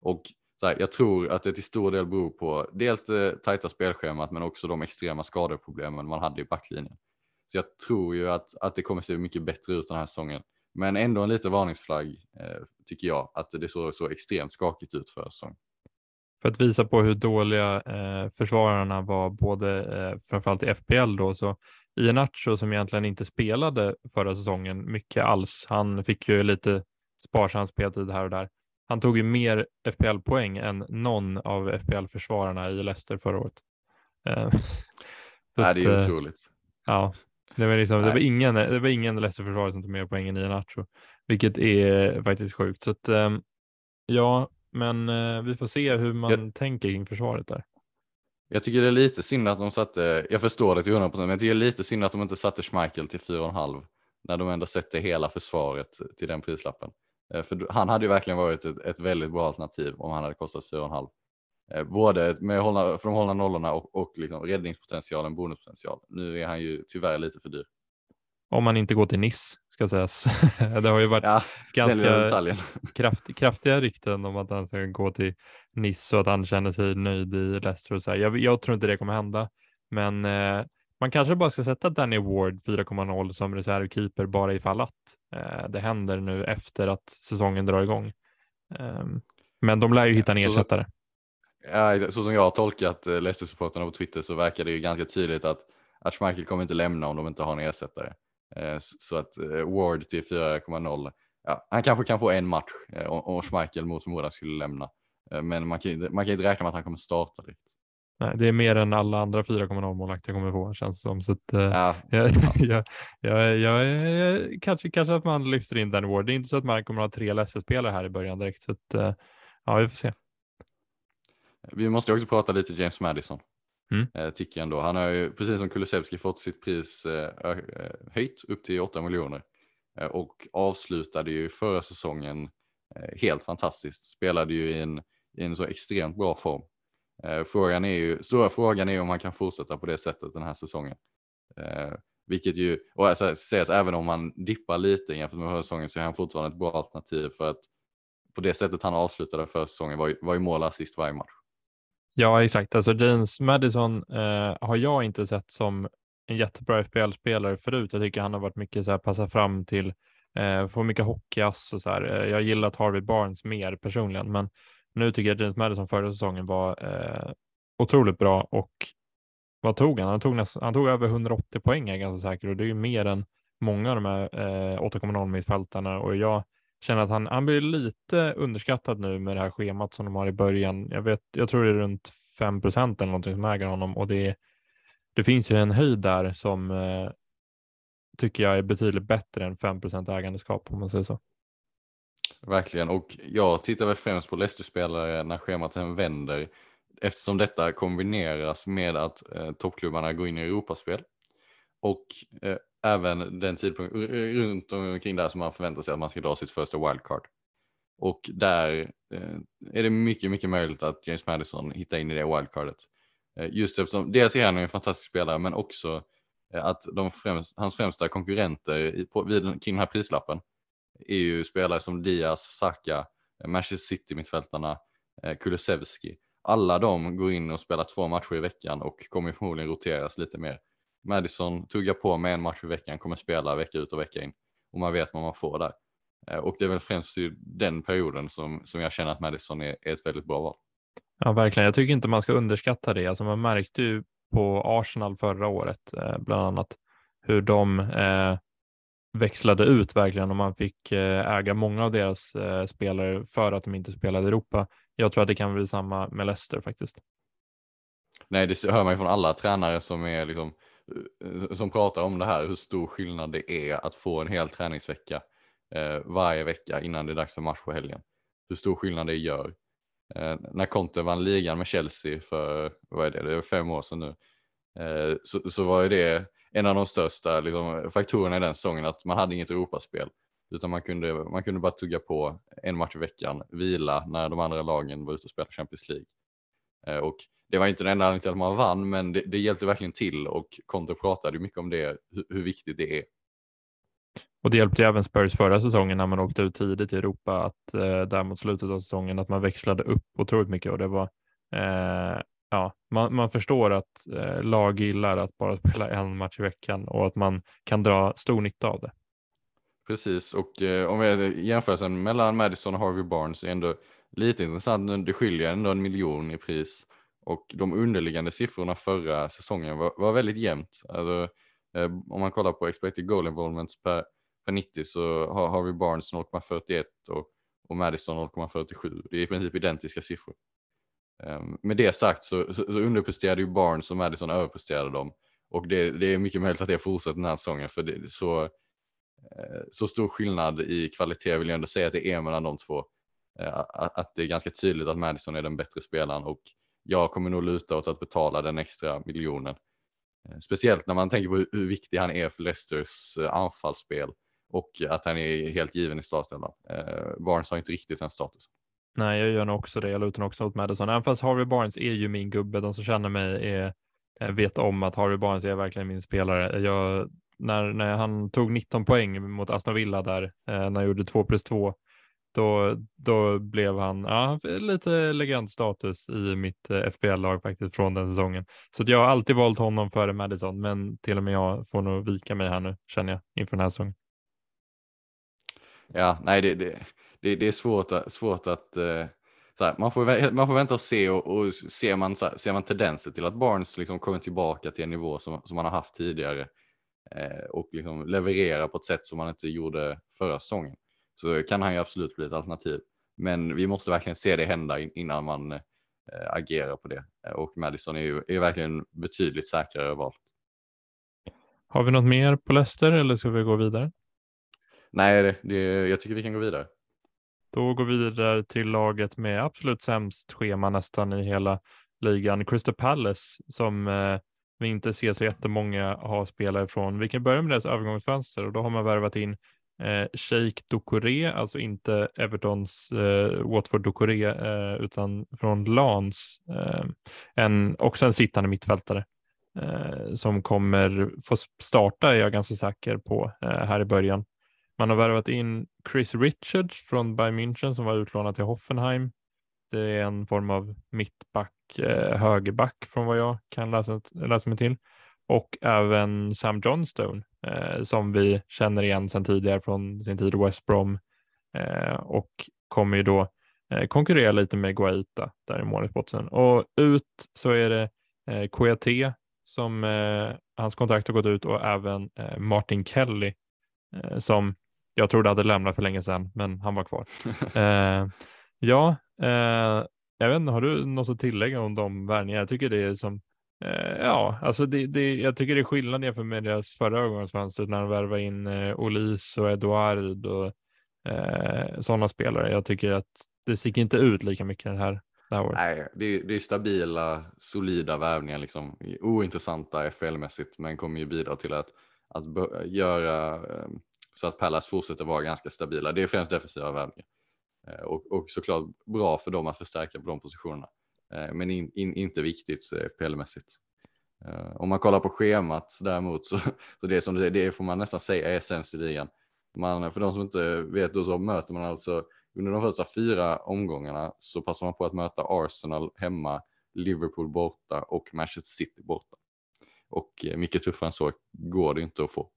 Och här, jag tror att det till stor del beror på dels det tajta spelschemat men också de extrema skadeproblemen man hade i backlinjen. Så jag tror ju att, att det kommer se mycket bättre ut den här säsongen. Men ändå en liten varningsflagg eh, tycker jag att det såg så extremt skakigt ut förra säsongen. För att visa på hur dåliga eh, försvararna var både eh, framförallt i FPL då så Iheanacho som egentligen inte spelade förra säsongen mycket alls. Han fick ju lite sparsam speltid här och där. Han tog ju mer FPL-poäng än någon av FPL-försvararna i Leicester förra året. Eh, (laughs) Nej, det är ju otroligt. Ja, det var, liksom, det var ingen, det var ingen Leicester-försvarare som tog mer poäng än Iheanacho, vilket är faktiskt sjukt. Så att, ehm, ja, men eh, vi får se hur man jag, tänker kring försvaret där. Jag tycker det är lite synd att de satte, jag förstår det till 100 procent, men jag tycker det är lite synd att de inte satte Schmeichel till 4,5 när de ändå sätter hela försvaret till den prislappen. Eh, för han hade ju verkligen varit ett, ett väldigt bra alternativ om han hade kostat 4,5. Eh, både med hålla, för de hållna nollorna och, och liksom räddningspotentialen, bonuspotential. Nu är han ju tyvärr lite för dyr. Om man inte går till Niss ska sägas. (laughs) det har ju varit ja, ganska (laughs) kraft, kraftiga rykten om att han ska gå till Nice och att han känner sig nöjd i Leicester. Och så jag, jag, tror inte det kommer hända, men eh, man kanske bara ska sätta Danny Ward 4,0 som reservkeeper bara ifall att eh, det händer nu efter att säsongen drar igång. Eh, men de lär ju hitta en ersättare. Ja, så som jag har tolkat eh, Leicester-supportrarna på Twitter så verkar det ju ganska tydligt att, att Schmeichel kommer inte lämna om de inte har en ersättare. Eh, så att eh, Ward till 4,0. Ja, han kanske kan få en match om Schmeichel mot förmodan skulle lämna. Eh, men man kan, man kan inte räkna med att han kommer starta direkt. Nej, det är mer än alla andra 4,0-målvakter kommer få känns som. Så att, eh, Ja, (laughs) jag, jag, jag, jag, kanske, kanske att man lyfter in den Ward. Det är inte så att man kommer att ha tre Leicester-spelare här i början direkt. Så att, eh, ja, vi får se. Vi måste också prata lite James Madison. Mm. Eh, tycker jag ändå. Han har ju precis som Kulusevski fått sitt pris eh, eh, höjt upp till 8 miljoner och avslutade ju förra säsongen helt fantastiskt. Spelade ju i en, i en så extremt bra form. Frågan är ju, stora frågan är om han kan fortsätta på det sättet den här säsongen. Vilket ju, och alltså, sägs även om han dippar lite jämfört med förra säsongen så är han fortfarande ett bra alternativ för att på det sättet han avslutade förra säsongen var ju, var ju mål assist varje match. Ja, exakt. Alltså James Madison eh, har jag inte sett som en jättebra FBL-spelare förut. Jag tycker han har varit mycket så här passa fram till, eh, få mycket hockeyass och så här. Eh, jag gillat Harvey Barnes mer personligen, men nu tycker jag James Madison förra säsongen var eh, otroligt bra och vad tog han? Han tog, näst, han tog över 180 poäng är jag ganska säker och det är ju mer än många av de här eh, 8,0 mittfältarna och jag känner att han, han blir lite underskattad nu med det här schemat som de har i början. Jag, vet, jag tror det är runt 5 procent eller någonting som äger honom och det, det finns ju en höjd där som eh, tycker jag är betydligt bättre än 5 procent ägandeskap om man säger så. Verkligen och jag tittar väl främst på Leicester-spelare när schemat sen vänder eftersom detta kombineras med att eh, toppklubbarna går in i Europaspel och eh, även den tidpunkt runt omkring där som man förväntar sig att man ska dra sitt första wildcard. Och där eh, är det mycket, mycket möjligt att James Madison hittar in i det wildcardet. Eh, just eftersom dels är han en fantastisk spelare men också eh, att de främst, hans främsta konkurrenter i, på, vid, kring den här prislappen är ju spelare som Diaz, Saka, Manchester City mittfältarna, Kulusevski. Alla de går in och spelar två matcher i veckan och kommer förmodligen roteras lite mer. Madison tuggar på med en match i veckan, kommer spela vecka ut och vecka in och man vet vad man får där. Eh, Och det är väl främst i den perioden som, som jag känner att Madison är, är ett väldigt bra val. Ja, verkligen. Jag tycker inte man ska underskatta det. Alltså man märkte ju på Arsenal förra året, eh, bland annat, hur de eh, växlade ut verkligen och man fick eh, äga många av deras eh, spelare för att de inte spelade i Europa. Jag tror att det kan bli samma med Leicester faktiskt. Nej, det hör man ju från alla tränare som är liksom Eh, som pratar om det här, hur stor skillnad det är att få en hel träningsvecka eh, varje vecka innan det är dags för match på helgen. Hur stor skillnad det gör. Eh, när Conte vann ligan med Chelsea för, vad är det, det är fem år sedan nu, eh, så, så var ju det en av de största liksom, faktorerna i den säsongen att man hade inget Europaspel. Utan man kunde, man kunde bara tugga på en match i veckan, vila när de andra lagen var ute och spelade Champions League. Eh, och det var inte den enda anledningen till att man vann, men det, det hjälpte verkligen till och Conte pratade mycket om det, hur, hur viktigt det är. Och det hjälpte ju även Spurs förra säsongen när man åkte ut tidigt i Europa att eh, där mot slutet av säsongen att man växlade upp otroligt mycket och det var eh, ja, man, man förstår att eh, lag gillar att bara (laughs) spela en match i veckan och att man kan dra stor nytta av det. Precis, och eh, om vi jämförelsen mellan Madison och Harvey Barnes är ändå lite intressant. Det skiljer ändå en miljon i pris och de underliggande siffrorna förra säsongen var, var väldigt jämnt. Alltså, eh, om man kollar på expected goal involvements per, per 90 så har Harvey Barnes 0,41 och, och Madison 0,47. Det är i princip identiska siffror. Eh, med det sagt så, så, så underpresterade ju Barnes och Madison överpresterade dem och det, det är mycket möjligt att det fortsätter den här säsongen för det är så, eh, så stor skillnad i kvalitet vill jag ändå säga att det är mellan de två. Eh, att, att det är ganska tydligt att Madison är den bättre spelaren och jag kommer nog luta åt att betala den extra miljonen. Eh, speciellt när man tänker på hur, viktig han är för Leicesters eh, anfallsspel och att han är helt given i startelvan. Eh, Barnes har inte riktigt den statusen. Nej, jag gör nog också det. Jag lutar också åt Madison. Även fast Harvey Barnes är ju min gubbe. De som känner mig är, vet om att Harvey Barnes är verkligen min spelare. Jag, när, när han tog 19 poäng mot Aston Villa där, när jag gjorde 2 plus 2, då, då blev han ja, lite legendstatus i mitt eh, FBL-lag faktiskt från den säsongen. Så att jag har alltid valt honom före Madison, men till och med jag får nog vika mig här nu, känner jag, inför den här säsongen. Ja, nej, det, det, det, det är svårt, att- svårt att eh, så här, man, får, man får vänta och se och, och ser, man, så här, ser man tendenser till att Barnes liksom kommer tillbaka till en nivå som, som man har haft tidigare eh, och liksom levererar på ett sätt som man inte gjorde förra säsongen så kan han ju absolut bli ett alternativ. Men vi måste verkligen se det hända innan man eh, agerar på det. Och Madison är ju är verkligen betydligt säkrare val. Har vi något mer på Leicester eller ska vi gå vidare? Nej, det, det, jag tycker vi kan gå vidare. Då går vi vidare till laget med absolut sämst schema nästan i hela ligan, Crystal Palace, som eh, vi inte ser så jättemånga ha spelare från. Vi kan börja med deras övergångsfönster och då har man värvat in eh, Sheikh Doucouré, alltså inte Evertons eh, Watford Doucouré, eh, utan från Lans, eh, en, också en sittande mittfältare eh, som kommer få starta, är jag ganska säker på, eh, här i början. Man har värvat in Chris Richards från Bayern München som var utlånad till Hoffenheim. Det är en form av mittback, eh, högerback från vad jag kan läsa, läsa mig till. Och även Sam Johnstone eh, som vi känner igen sedan tidigare från sin tid i West Brom eh, och kommer ju då eh, konkurrera lite med Guaita där i målspotten. Och ut så är det eh, Kouyaté som eh, hans kontrakt har gått ut och även eh, Martin Kelly eh, som jag trodde hade lämnat för länge sedan, men han var kvar. (laughs) ja, jag vet inte, har du något att tillägga om de värvningarna? Jag tycker det är som, Eh, ja, alltså det, det, jag tycker det är skillnad jämfört med deras förra övergångsfönster när de värvade in eh, Olis och Eduard och eh, sådana spelare. Jag tycker att det sticker inte ut lika mycket den här Nej, det är, det är, stabila, solida värvningar, liksom. ointressanta FL-mässigt, men kommer ju bidra till att, att göra eh, så att Pallas fortsätter vara ganska stabila. Det är främst defensiva värvningar eh, och, och såklart bra för dem att förstärka på de positionerna, eh, Eh, men in, in, inte viktigt FPL-mässigt. Eh, om man kollar på schemat däremot så, så det som det får man nästan säga är sämst i ligan. Man, för de som inte vet då så möter man alltså under de första fyra omgångarna så passar man på att möta Arsenal hemma, Liverpool borta och Manchester City borta. Och eh, mycket tuffare än så går det inte att få.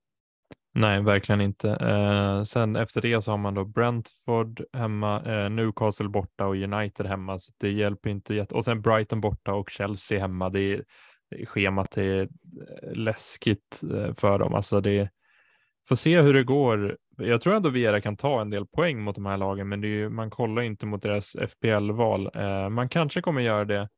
Nej, verkligen inte. Eh, sen efter det så har man då Brentford hemma, eh, Newcastle borta och United hemma. Så det hjälper inte jätte... Och sen Brighton borta och Chelsea hemma. Det är, det är schemat är eh, läskigt eh, för dem. Alltså det får se hur det går. Jag tror ändå Viera kan ta en del poäng mot de här lagen, men det är ju, man kollar inte mot deras FPL-val. Eh, man kanske kommer göra det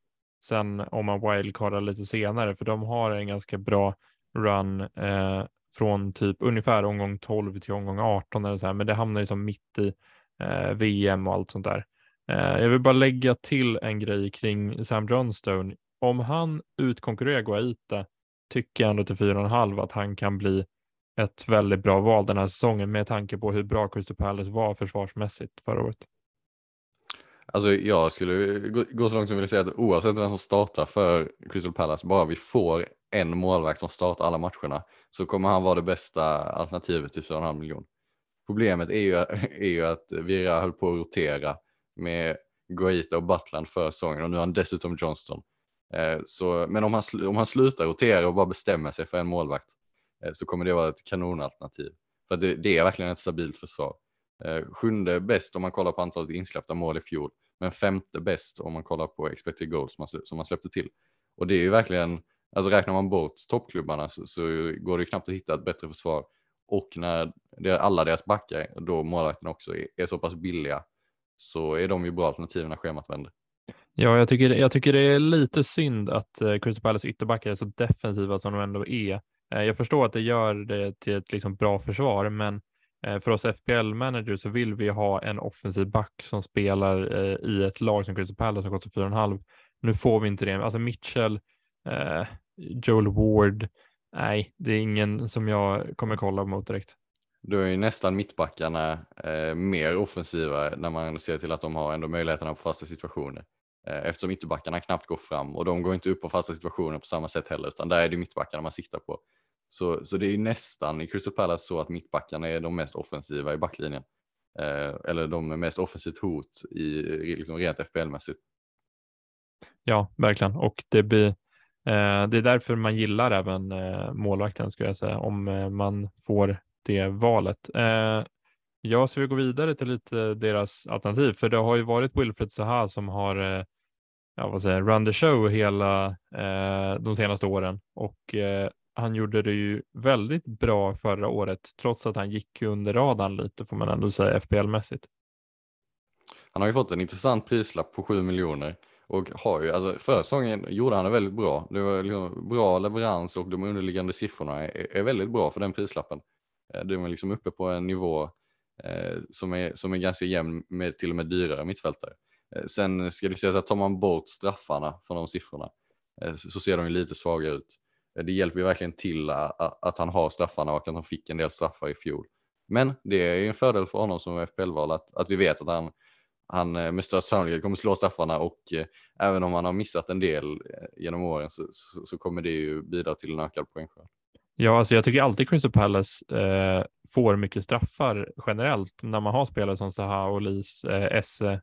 sen om man wildcardar lite senare, för de har en ganska bra run eh, från typ ungefär omgång 12 till omgång 18 eller så här, men det hamnar ju som mitt i eh, VM och allt sånt där. Eh, jag vill bara lägga till en grej kring Sam Johnstone. Om han utkonkurrerar Guaita tycker jag ändå till 4,5 att han kan bli ett väldigt bra val den här säsongen med tanke på hur bra Crystal Palace var försvarsmässigt förra året. Alltså jag skulle gå så långt som vill säga att oavsett vem som startar för Crystal Palace, bara vi får en målvakt som startar alla matcherna så kommer han vara det bästa alternativet till 4,5 miljon. Problemet är ju, (laughs) är ju att Vira höll på att rotera med Guaita och Butland för säsongen och nu har han dessutom Johnston. Eh, så, men om han, om han slutar rotera och bara bestämmer sig för en målvakt eh, så kommer det vara ett kanonalternativ. För det, det är verkligen ett stabilt försvar. Eh, sjunde bäst om man kollar på antalet insläppta mål i fjol, men femte bäst om man kollar på expected goals som man släppte till. Och det är ju verkligen Alltså räknar man bort toppklubbarna så, så går det knappt att hitta ett bättre försvar. Och när det, alla deras backar, då målvakterna också, är, är så pass billiga så är de ju bra alternativ när schemat vänder. Ja, jag tycker, jag tycker det är lite synd att eh, Crystal Palace ytterbackar är så defensiva som de ändå är. Eh, jag förstår att det gör det till ett liksom, bra försvar, men eh, för oss FPL-managers så vill vi ha en offensiv back som spelar eh, i ett lag som Crystal Palace som kostar 4,5. Nu får vi inte det. Alltså Mitchell, eh, Joel Ward. Nej, det är ingen som jag kommer kolla mot direkt. Då är ju nästan mittbackarna eh, mer offensiva när man ser till att de har ändå möjligheterna på fasta situationer. Eh, eftersom ytterbackarna knappt går fram och de går inte upp på fasta situationer på samma sätt heller utan där är det mittbackarna man siktar på. Så, så det är ju nästan i Crystal Palace så att mittbackarna är de mest offensiva i backlinjen. Eh, eller de mest offensivt hot i liksom rent FPL-mässigt. Ja, verkligen. Och det blir Eh, det är därför man gillar även eh, målvakten skulle jag säga, om eh, man får det valet. Jag ska vi gå vidare till lite deras alternativ, för det har ju varit Wilfred Zaha som har ja, vad säger, run the show hela de senaste åren och han gjorde det ju väldigt bra förra året, trots att han gick under radarn lite får man ändå säga FPL-mässigt. Han har ju fått en intressant prislapp på 7 miljoner och har ju, alltså förra säsongen gjorde han det väldigt bra. Det var liksom bra leverans och de underliggande siffrorna är, är väldigt bra för den prislappen. Eh, de är liksom uppe på en nivå eh, som, är, som är ganska jämn med till och med dyrare mittfältare. Eh, sen ska det sägas att tar man bort straffarna från de siffrorna eh, så ser de ju lite svaga ut. Eh, det hjälper ju verkligen till att han har straffarna och att han fick en del straffar i fjol. Men det är ju en fördel för honom som FPL-val att, att vi vet att han, han eh, med största sannolikhet kommer slå straffarna och eh, även om han har missat en del eh, genom åren så, så, så kommer det ju bidra till en ökad poängskörd. Ja, alltså jag tycker alltid Crystal Palace eh, får mycket straffar generellt när man har spelare som Zaha och Lis, eh, Esse.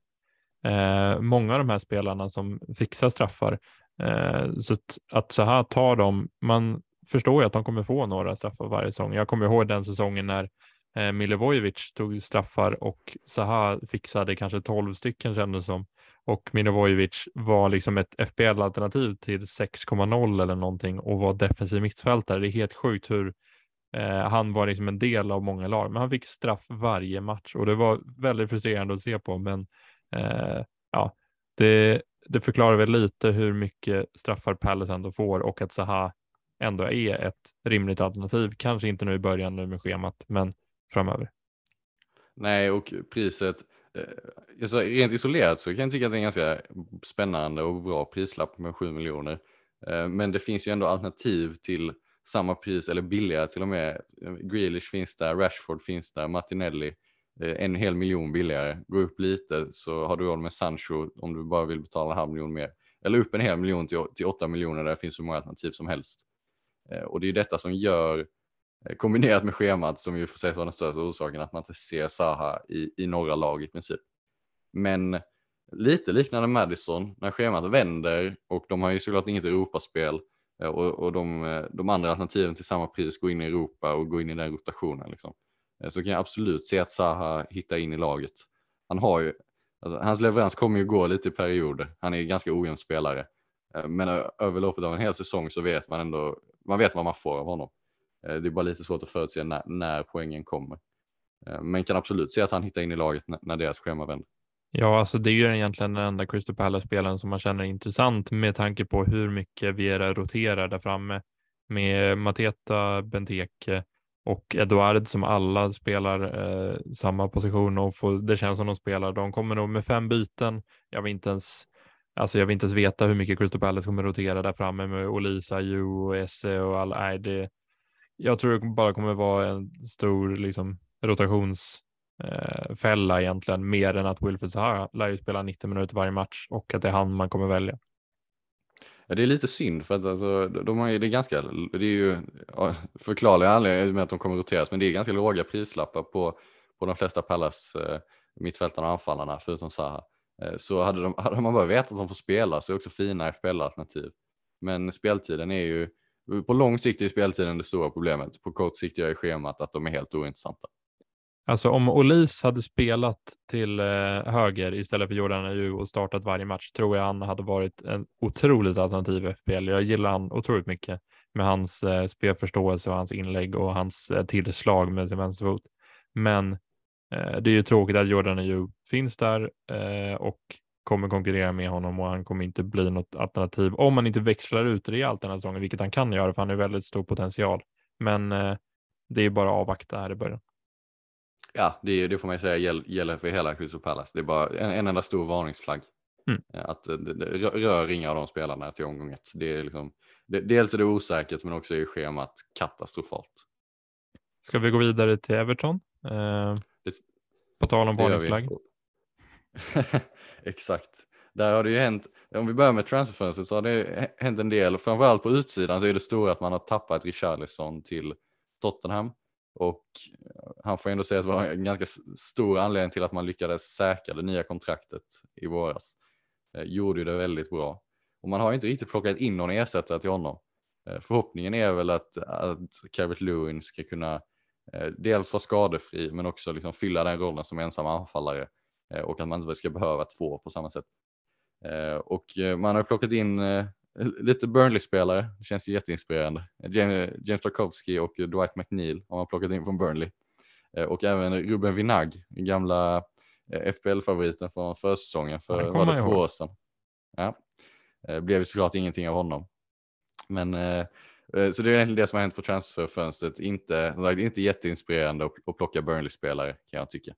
Eh, många av de här spelarna som fixar straffar. Eh, så att, att Zaha tar dem, man förstår ju att de kommer få några straffar varje säsong. Jag kommer ihåg den säsongen när eh, Milivojevic tog straffar och Zaha fixade kanske 12 stycken kändes som och Milivojevic var liksom ett FPL-alternativ till 6,0 eller någonting och var defensiv mittfältare. Det är helt sjukt hur eh, han var liksom en del av många lag, men han fick straff varje match och det var väldigt frustrerande att se på. Men eh, ja, det, det förklarar väl lite hur mycket straffar Palace ändå får och att Zaha ändå är ett rimligt alternativ. Kanske inte nu i början nu med schemat, men framöver. Nej, och priset eh, alltså, rent isolerat så kan jag tycka att det är en ganska spännande och bra prislapp med 7 miljoner. Eh, men det finns ju ändå alternativ till samma pris eller billigare till och med. Grealish finns där, Rashford finns där, Martinelli eh, en hel miljon billigare. Gå upp lite så har du råd med Sancho om du bara vill betala en halv miljon mer. Eller upp en hel miljon till, till 8 miljoner där det finns så många alternativ som helst. Eh, och det är detta som gör Eh, Eh, kombinerat med schemat som ju får sägas vara den största orsaken att man inte ser Saha i, i några lag i princip. Men lite liknande Madison när schemat vänder och de har ju såklart inget Europaspel eh, och, och de, eh, de, andra alternativen till samma pris går in i Europa och går in i den rotationen. Liksom. Så kan jag absolut se att Saha hittar in i laget. Han har ju, alltså, hans leverans kommer ju gå lite i perioder. Han är ganska ojämn spelare. Men över loppet av en hel säsong så vet man ändå, man vet vad man får av honom. Eh, det är bara lite svårt att förutse när, när poängen kommer. Eh, men kan absolut se att han hittar in i laget när, när deras schema vänder. Ja, alltså det är ju egentligen den enda Crystal Palace-spelaren som man känner är intressant med tanke på hur mycket Viera roterar där framme med Mateta, Benteke och Eduard som alla spelar eh, samma position och får, det känns som de spelar. De kommer nog med fem byten. Jag vill inte ens Alltså jag vill inte ens veta hur mycket Crystal Palace kommer rotera där framme med Olisa, Ju och Esse och alla. Nej, det, jag tror det bara kommer vara en stor liksom, rotationsfälla eh, egentligen, mer än att Wilfred Zaha lär ju spela 90 minuter varje match och att det är han man kommer välja. Ja, det är lite synd för att alltså, de har ju, det är ganska, det är ju förklarliga anledningar med att de kommer roteras, men det är ganska låga prislappar på, på de flesta Pallas eh, mittfältarna och anfallarna förutom Zaha. Eh, så hade, de, hade man bara vetat att de får spela så är det också fina FPL-alternativ. Men speltiden är ju på lång sikt är speltiden det stora problemet. På kort sikt gör schemat att de är helt ointressanta. Alltså om Olis hade spelat till eh, höger istället för Jordan Ayew och startat varje match tror jag han hade varit en otroligt alternativ FPL. Jag gillar han otroligt mycket med hans eh, spelförståelse och hans inlägg och hans eh, tillslag med sin vänsterfot. Men eh, det är ju tråkigt att Jordan Ayew finns där eh, och kommer konkurrera med honom och han kommer inte bli något alternativ om man inte växlar ut rejält den här säsongen, vilket han kan göra för han har väldigt stor potential. Men eh, det är bara att avvakta här i början. Ja, det, det får man ju säga gäller för hela Crystal Palace. Det är bara en, en enda stor varningsflagg. Mm. Eh, att det, det, rör inga av de spelarna till omgång ett. Det är liksom, det, dels är det osäkert men också är schemat katastrofalt. Ska vi gå vidare till Everton? Eh, på tal om varningsflagg. (laughs) Exakt. Där har det ju hänt, om vi börjar med transferfönstret så har det hänt en del och framförallt på utsidan så är det stora att man har tappat Richarlison till Tottenham och eh, han får ändå sägas vara en ganska stor anledning till att man lyckades säkra det nya kontraktet i våras. Eh, gjorde ju det väldigt bra och man har inte riktigt plockat in någon ersättare till honom. Eh, förhoppningen är väl att, att Carrot Lewin ska kunna eh, dels vara skadefri men också liksom fylla den rollen som ensam anfallare Eh, och att man inte ska behöva två på samma sätt. Eh, och eh, man har plockat in lite Burnley-spelare, det känns jätteinspirerande. James Tarkovsky och Dwight McNeil har man plockat in från Burnley. Och även Ruben Vinag, gamla eh, FPL-favoriten från försäsongen för var det två år sedan. Ja. Eh, Blev såklart ingenting av honom. Men eh, eh, så det är egentligen det som har hänt på transferfönstret. Inte, sagt, inte jätteinspirerande att, att plocka Burnley-spelare kan jag tycka.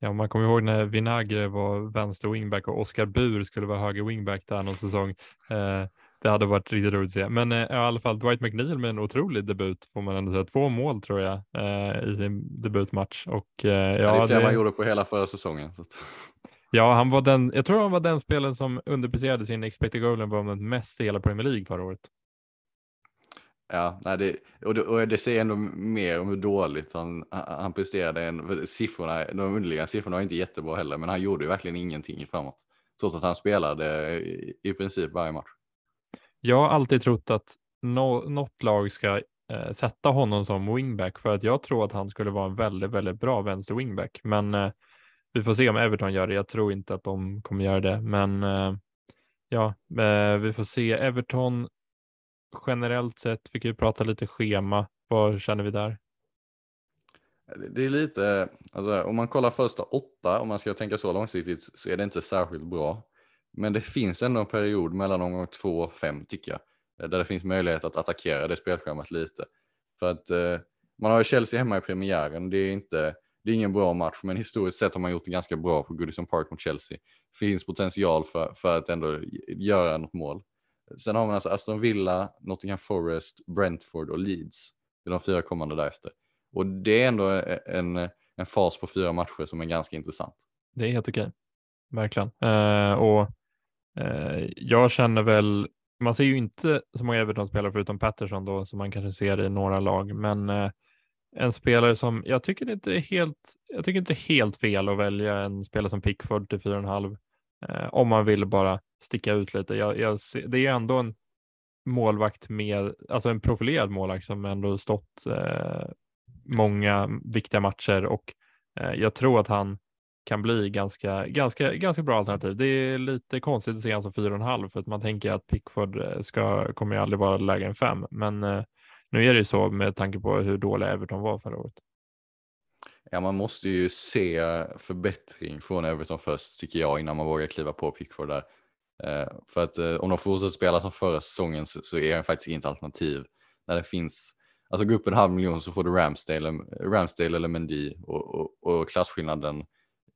Ja, man kommer ihåg när Vinagre var vänster wingback och Oskar Bur skulle vara höger wingback där någon säsong. Eh, det hade varit riktigt roligt att se. Men eh, i alla fall Dwight McNeil med en otrolig debut får man ändå säga. Två mål tror jag eh, i sin debutmatch. Och, eh, Ja, det är fler det- man gjorde på hela förra säsongen. Så att, Ja, han var den, jag tror han var den spelaren som underpresterade sin expected goal involvement mest i hela Premier League förra året ja, nej, det, och, det, och det säger ändå mer om hur dåligt han, han presterade. Än, siffrorna, de underliggande siffrorna var inte jättebra heller, men han gjorde ju verkligen ingenting framåt. Trots att han spelade i, i princip varje match. Jag har alltid trott att no, något lag ska eh, sätta honom som wingback för att jag tror att han skulle vara en väldigt, väldigt bra vänster wingback. Men eh, vi får se om Everton gör det. Jag tror inte att de kommer göra det, men eh, ja, eh, vi får se. Everton generellt sett, vi kan ju prata lite schema. Vad känner vi där? Det- är lite, alltså om man kollar första åtta, om man ska tänka så långsiktigt, så är det inte särskilt bra. Men det finns ändå en period mellan omgång två och fem tycker jag, där det finns möjlighet att attackera det spelschemat lite. För att eh, man har ju Chelsea hemma i premiären, det är inte, det är ingen bra match, men historiskt sett har man gjort det ganska bra på Goodison Park mot Chelsea. Finns potential för, för att ändå göra något mål. Sen har man alltså Aston Villa, Nottingham Forest, Brentford och Leeds. Det är de fyra kommande därefter. Och det är ändå e-, en, en fas på fyra matcher som är ganska intressant. Det är helt okej, verkligen. Eh, och eh, jag känner väl, man ser ju inte så många Everton-spelare förutom Patterson då, som man kanske ser i några lag, men eh, en spelare som jag tycker inte är helt, jag tycker inte är helt fel att välja en spelare som Pickford till 4,5 Eh, om man vill bara sticka ut lite. Jag, jag ser, det är ändå en målvakt med, alltså en profilerad målvakt som ändå stått eh, många viktiga matcher och eh, jag tror att han kan bli ganska, ganska, ganska bra alternativ. Det är lite konstigt att se honom som 4,5 för att man tänker att Pickford eh, ska, kommer ju aldrig vara lägre än 5. Men eh, nu är det ju så med tanke på hur dåliga Everton var förra året. Ja, man måste ju se förbättring från Everton först tycker jag innan man vågar kliva på Pickford där. Eh, för att eh, om de fortsätter spela som förra säsongen så, så är det faktiskt inget alternativ. När det finns, alltså gå upp en halv miljon så får du Ramsdale, Ramsdale eller Mendy och, och, och klasskillnaden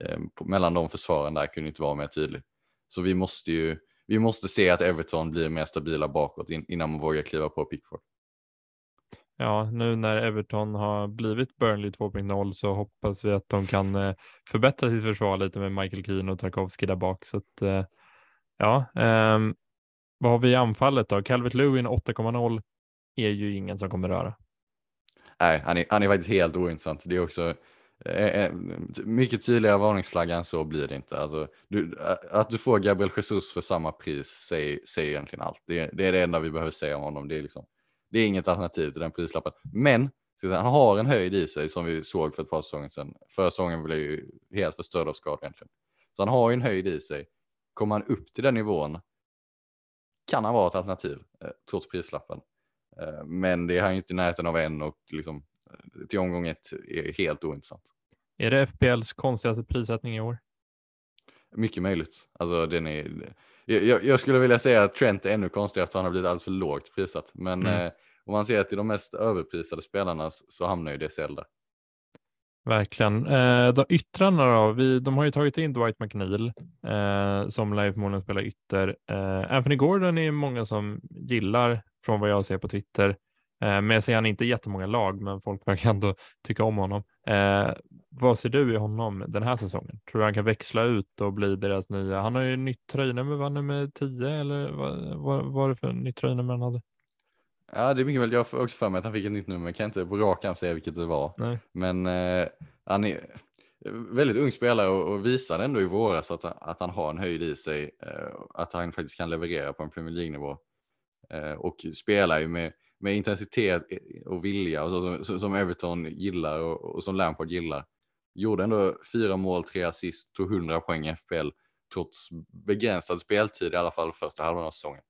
eh, på, mellan de försvaren där kunde inte vara mer tydlig. Så vi måste ju, vi måste se att Everton blir mer stabila bakåt in, innan man vågar kliva på Pickford. Ja, nu när Everton har blivit Burnley 2.0 så hoppas vi att de kan eh, förbättra sitt försvar lite med Michael Keane och Tarkovsky där bak. Så att, eh, ja, ehm, vad har vi i anfallet då? Calvert Lewin 8.0 är ju ingen som kommer röra. Nej, han är, han är faktiskt helt ointressant. Det är också eh, eh mycket tydligare varningsflagga än så blir det inte. Alltså, du, eh, att du får Gabriel Jesus för samma pris säger, säger egentligen allt. Det, det är det enda vi behöver säga om honom. Det är, liksom, det är inget alternativ till den prislappen. Men han har en höjd i sig som vi såg för ett par säsonger sedan. Förra säsongen blev ju helt förstörd av skador egentligen. Så han har ju en höjd i sig. Kommer han upp till den nivån kan han vara ett alternativ eh, trots prislappen. Eh, Men det är han ju inte i närheten av än och liksom eh, till omgång ett är helt ointressant. Är det FPLs konstigaste prissättning i år? Mycket möjligt. Alltså den är, jag, jag skulle vilja säga att Trent är ännu konstigare eftersom han har blivit alldeles för lågt prissatt. Men Mm. eh, om man ser till de mest överprisade spelarna så- hamnar ju DCL där. Verkligen. Eh, de yttrarna då? Vi, de har ju tagit in Dwight McNeil eh, som lär förmodligen spela ytter. Eh, Anthony Gordon är många som gillar från vad jag ser på Twitter. Eh, men jag ser han inte jättemånga lag, men folk verkar ändå tycka om honom. Vad ser du i honom den här säsongen? Tror du han kan växla ut och bli deras nya? Han har ju nytt tröjnummer, var nummer 10 eller vad, vad var det för nytt tröjnummer han hade? Ja, det är mycket väl. Jag får också för mig att han fick ett nytt nummer. Kan inte på rak arm säga vilket det var. Nej. Men eh, han är väldigt ung spelare och, och visade ändå i våras att, att han har en höjd i sig. Eh, att han faktiskt kan leverera på en Premier League-nivå. Eh, och spelar ju med, med intensitet och vilja och så, som, som Everton gillar och, och som Lampard gillar. Gjorde ändå fyra mål, tre assist, tog 100 poäng i FPL trots begränsad speltid i alla fall första halvan av säsongen.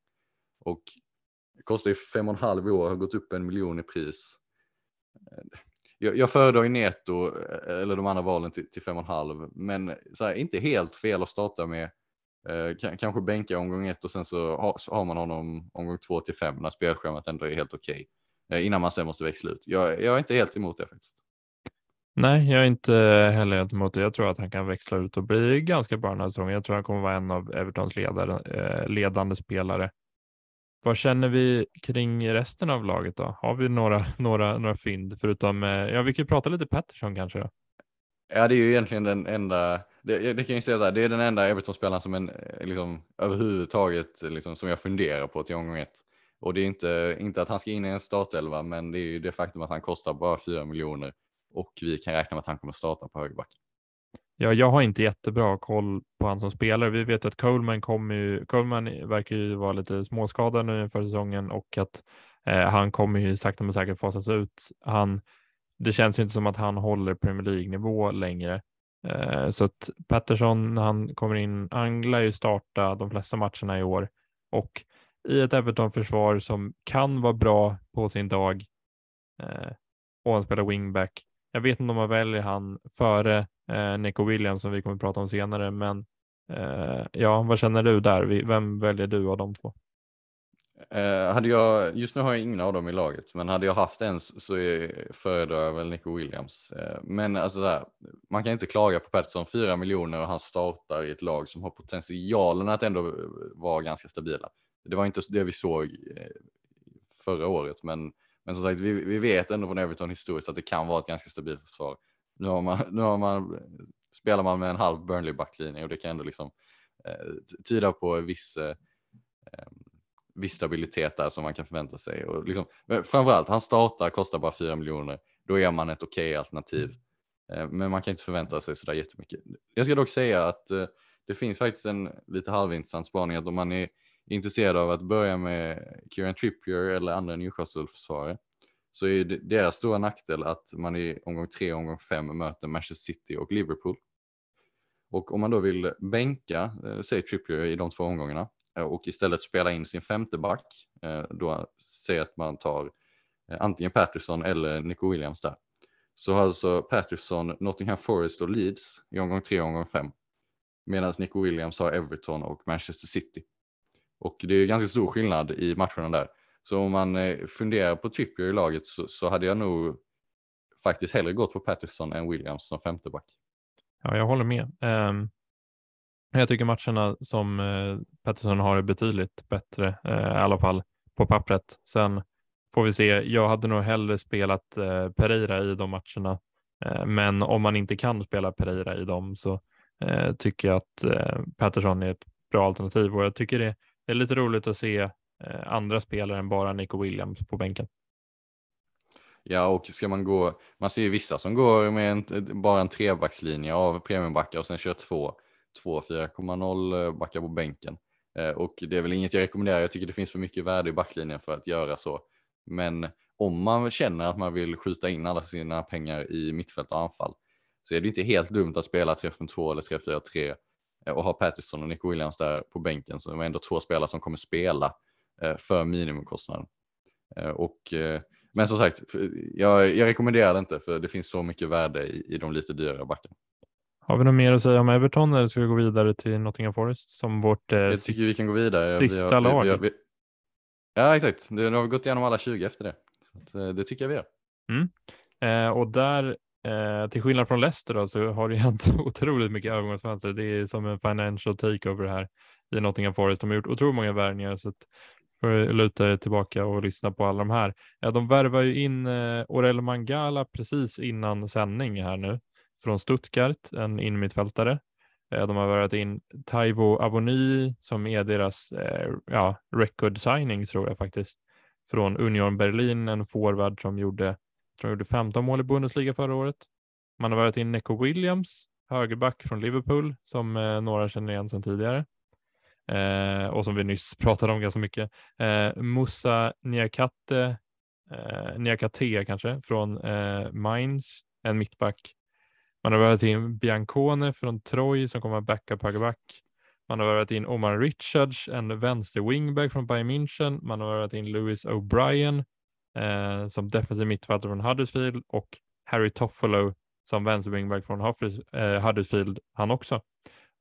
Och kostar ju fem och en halv år, har gått upp en miljon i pris. Jag, jag föredrar ju Neto eh, eller de andra valen till, till 5,5 men så här, inte helt fel att starta med. Eh, kanske bänka omgång ett och sen så har, så har man honom omgång två till fem när spelschemat ändå är helt okej. Okay, eh, innan man sen måste växla ut. Jag, jag är inte helt emot det faktiskt. Nej, jag är inte heller helt emot det. Jag tror att han kan växla ut och bli ganska bra den här säsongen. Jag tror han kommer vara en av Evertons ledare, eh, ledande spelare. Vad känner vi kring resten av laget då? Har vi några, (laughs) några, några fynd förutom, eh, ja vi kan ju prata lite Pettersson kanske då? Ja det är ju egentligen den enda, det, det kan jag säga så här, det är den enda Everton-spelaren som en, eh, liksom överhuvudtaget liksom, som jag funderar på till omgång ett. Och det är inte, inte att han ska in i en startelva men det är ju det faktum att han kostar bara 4 miljoner och vi kan räkna med att han kommer starta på högerback. Ja, jag har inte jättebra koll på han som spelare. Vi vet att Coleman kommer ju, Coleman verkar ju vara lite småskadad nu inför säsongen och att eh, han kommer ju sakta men säkert fasas ut. Han, det känns ju inte som att han håller Premier League-nivå längre. Eh, så att Patterson, när han kommer in, han lär ju starta de flesta matcherna i år och i ett Everton-försvar som kan vara bra på sin dag eh, och han spelar wingback. Jag vet inte om man väljer han före eh, Nico Williams som vi kommer att prata om senare, men eh, ja, vad känner du där? Vem väljer du av de två? Eh, hade jag, just nu har jag ingen av dem i laget, men hade jag haft en så föredrar jag väl Nico Williams. Eh, men alltså där, man kan inte klaga på Pettersson, 4 miljoner och han startar i ett lag som har potentialen att ändå vara ganska stabila. Det var inte det vi såg eh, förra året, men, men som sagt, vi, vi vet ändå från Everton historiskt att det kan vara ett ganska stabilt försvar. Nu, har man, nu har man, spelar man med en halv Burnley backlinje och det kan ändå liksom eh, tyda på viss, eh, viss stabilitet där som man kan förvänta sig. Och liksom, framförallt, han startar, kostar bara 4 miljoner. Då är man ett okej okay alternativ. Eh, men man kan inte förvänta sig sådär jättemycket. Jag ska dock säga att eh, det finns faktiskt en lite halvintressant spaning att om man är intresserade av att börja med Kieran Trippier eller andra Newcastle-försvarare så är deras stora nackdel att man i omgång tre och omgång fem möter Manchester City och Liverpool. Och om man då vill bänka, eh, säg Trippier i de två omgångarna eh, och istället spela in sin femte back, eh, då säger att man tar eh, antingen Patterson eller Nico Williams där. Så har alltså Patterson, Nottingham Forest och Leeds i omgång tre och omgång fem. Medan Nico Williams har Everton och Manchester City. Och det är ganska stor skillnad i matcherna där. Så om man eh, funderar på Trippier i laget så, så hade jag nog faktiskt hellre gått på Patterson än Williams som femteback. Ja, jag håller med. Um, jag tycker matcherna som uh, Patterson har är betydligt bättre, uh, i alla fall på pappret. Sen får vi se. Jag hade nog hellre spelat uh, Pereira i de matcherna, men om man inte kan spela Pereira i dem så tycker jag att Patterson är ett bra alternativ och jag tycker det det är lite roligt att se eh, andra spelare än bara Nico Williams på bänken. Ja, och ska man gå, man ser ju vissa som går med en, bara en trebackslinje av premiumbackar och sen kör två, två 4,0 backar på bänken. Eh, och det är väl inget jag rekommenderar. Jag tycker det finns för mycket värde i backlinjen för att göra så. Men om man känner att man vill skjuta in alla sina pengar i mittfält och anfall så är det inte helt dumt att spela 3-5-2 eller 3-4-3 och ha Patterson och Nico Williams där på bänken så är ändå två spelare som kommer spela Eh, för minimumkostnaden. Eh, och, eh, men som sagt, jag, jag rekommenderar det inte för det finns så mycket värde i, i de lite dyrare backarna. Har vi något mer att säga om Everton eller ska vi gå vidare till Nottingham Forest som vårt jag tycker vi kan gå vidare. sista vi har, lag? Vi har, vi, ja, exakt. Nu har vi gått igenom alla 20 efter det. Så det tycker jag vi gör. Mm. Eh, och där, eh, till skillnad från Leicester då, så har det hänt (laughs) otroligt mycket övergångsfönster. Det är som en financial takeover här i Nottingham Forest. De har gjort otroligt många värvningar så att för att luta er tillbaka och lyssna på alla de här. Eh, de värvar ju in eh, Orel Mangala precis innan sändning här nu från Stuttgart, en innermittfältare. Eh, de har värvat in Taivo Avoni som är deras eh, ja, record signing tror jag faktiskt från Union Berlin, en forward som gjorde, som gjorde 15 mål i Bundesliga förra året. Man har värvat in Neco Williams, högerback från Liverpool som eh, några känner igen sedan tidigare eh, och som vi nyss pratade om ganska mycket. Eh, Musa Niakate, eh, Niakate kanske, från eh, Mainz, en mittback. Man har värvat in Biancone från Troy som kommer att backa på högerback. Man har värvat in Omar Richards, en vänster wingback från Bayern München. Man har värvat in Lewis O'Brien eh, som defensiv mittfältare från Huddersfield och Harry Toffolo som vänsterwingback från Huddersfield han också.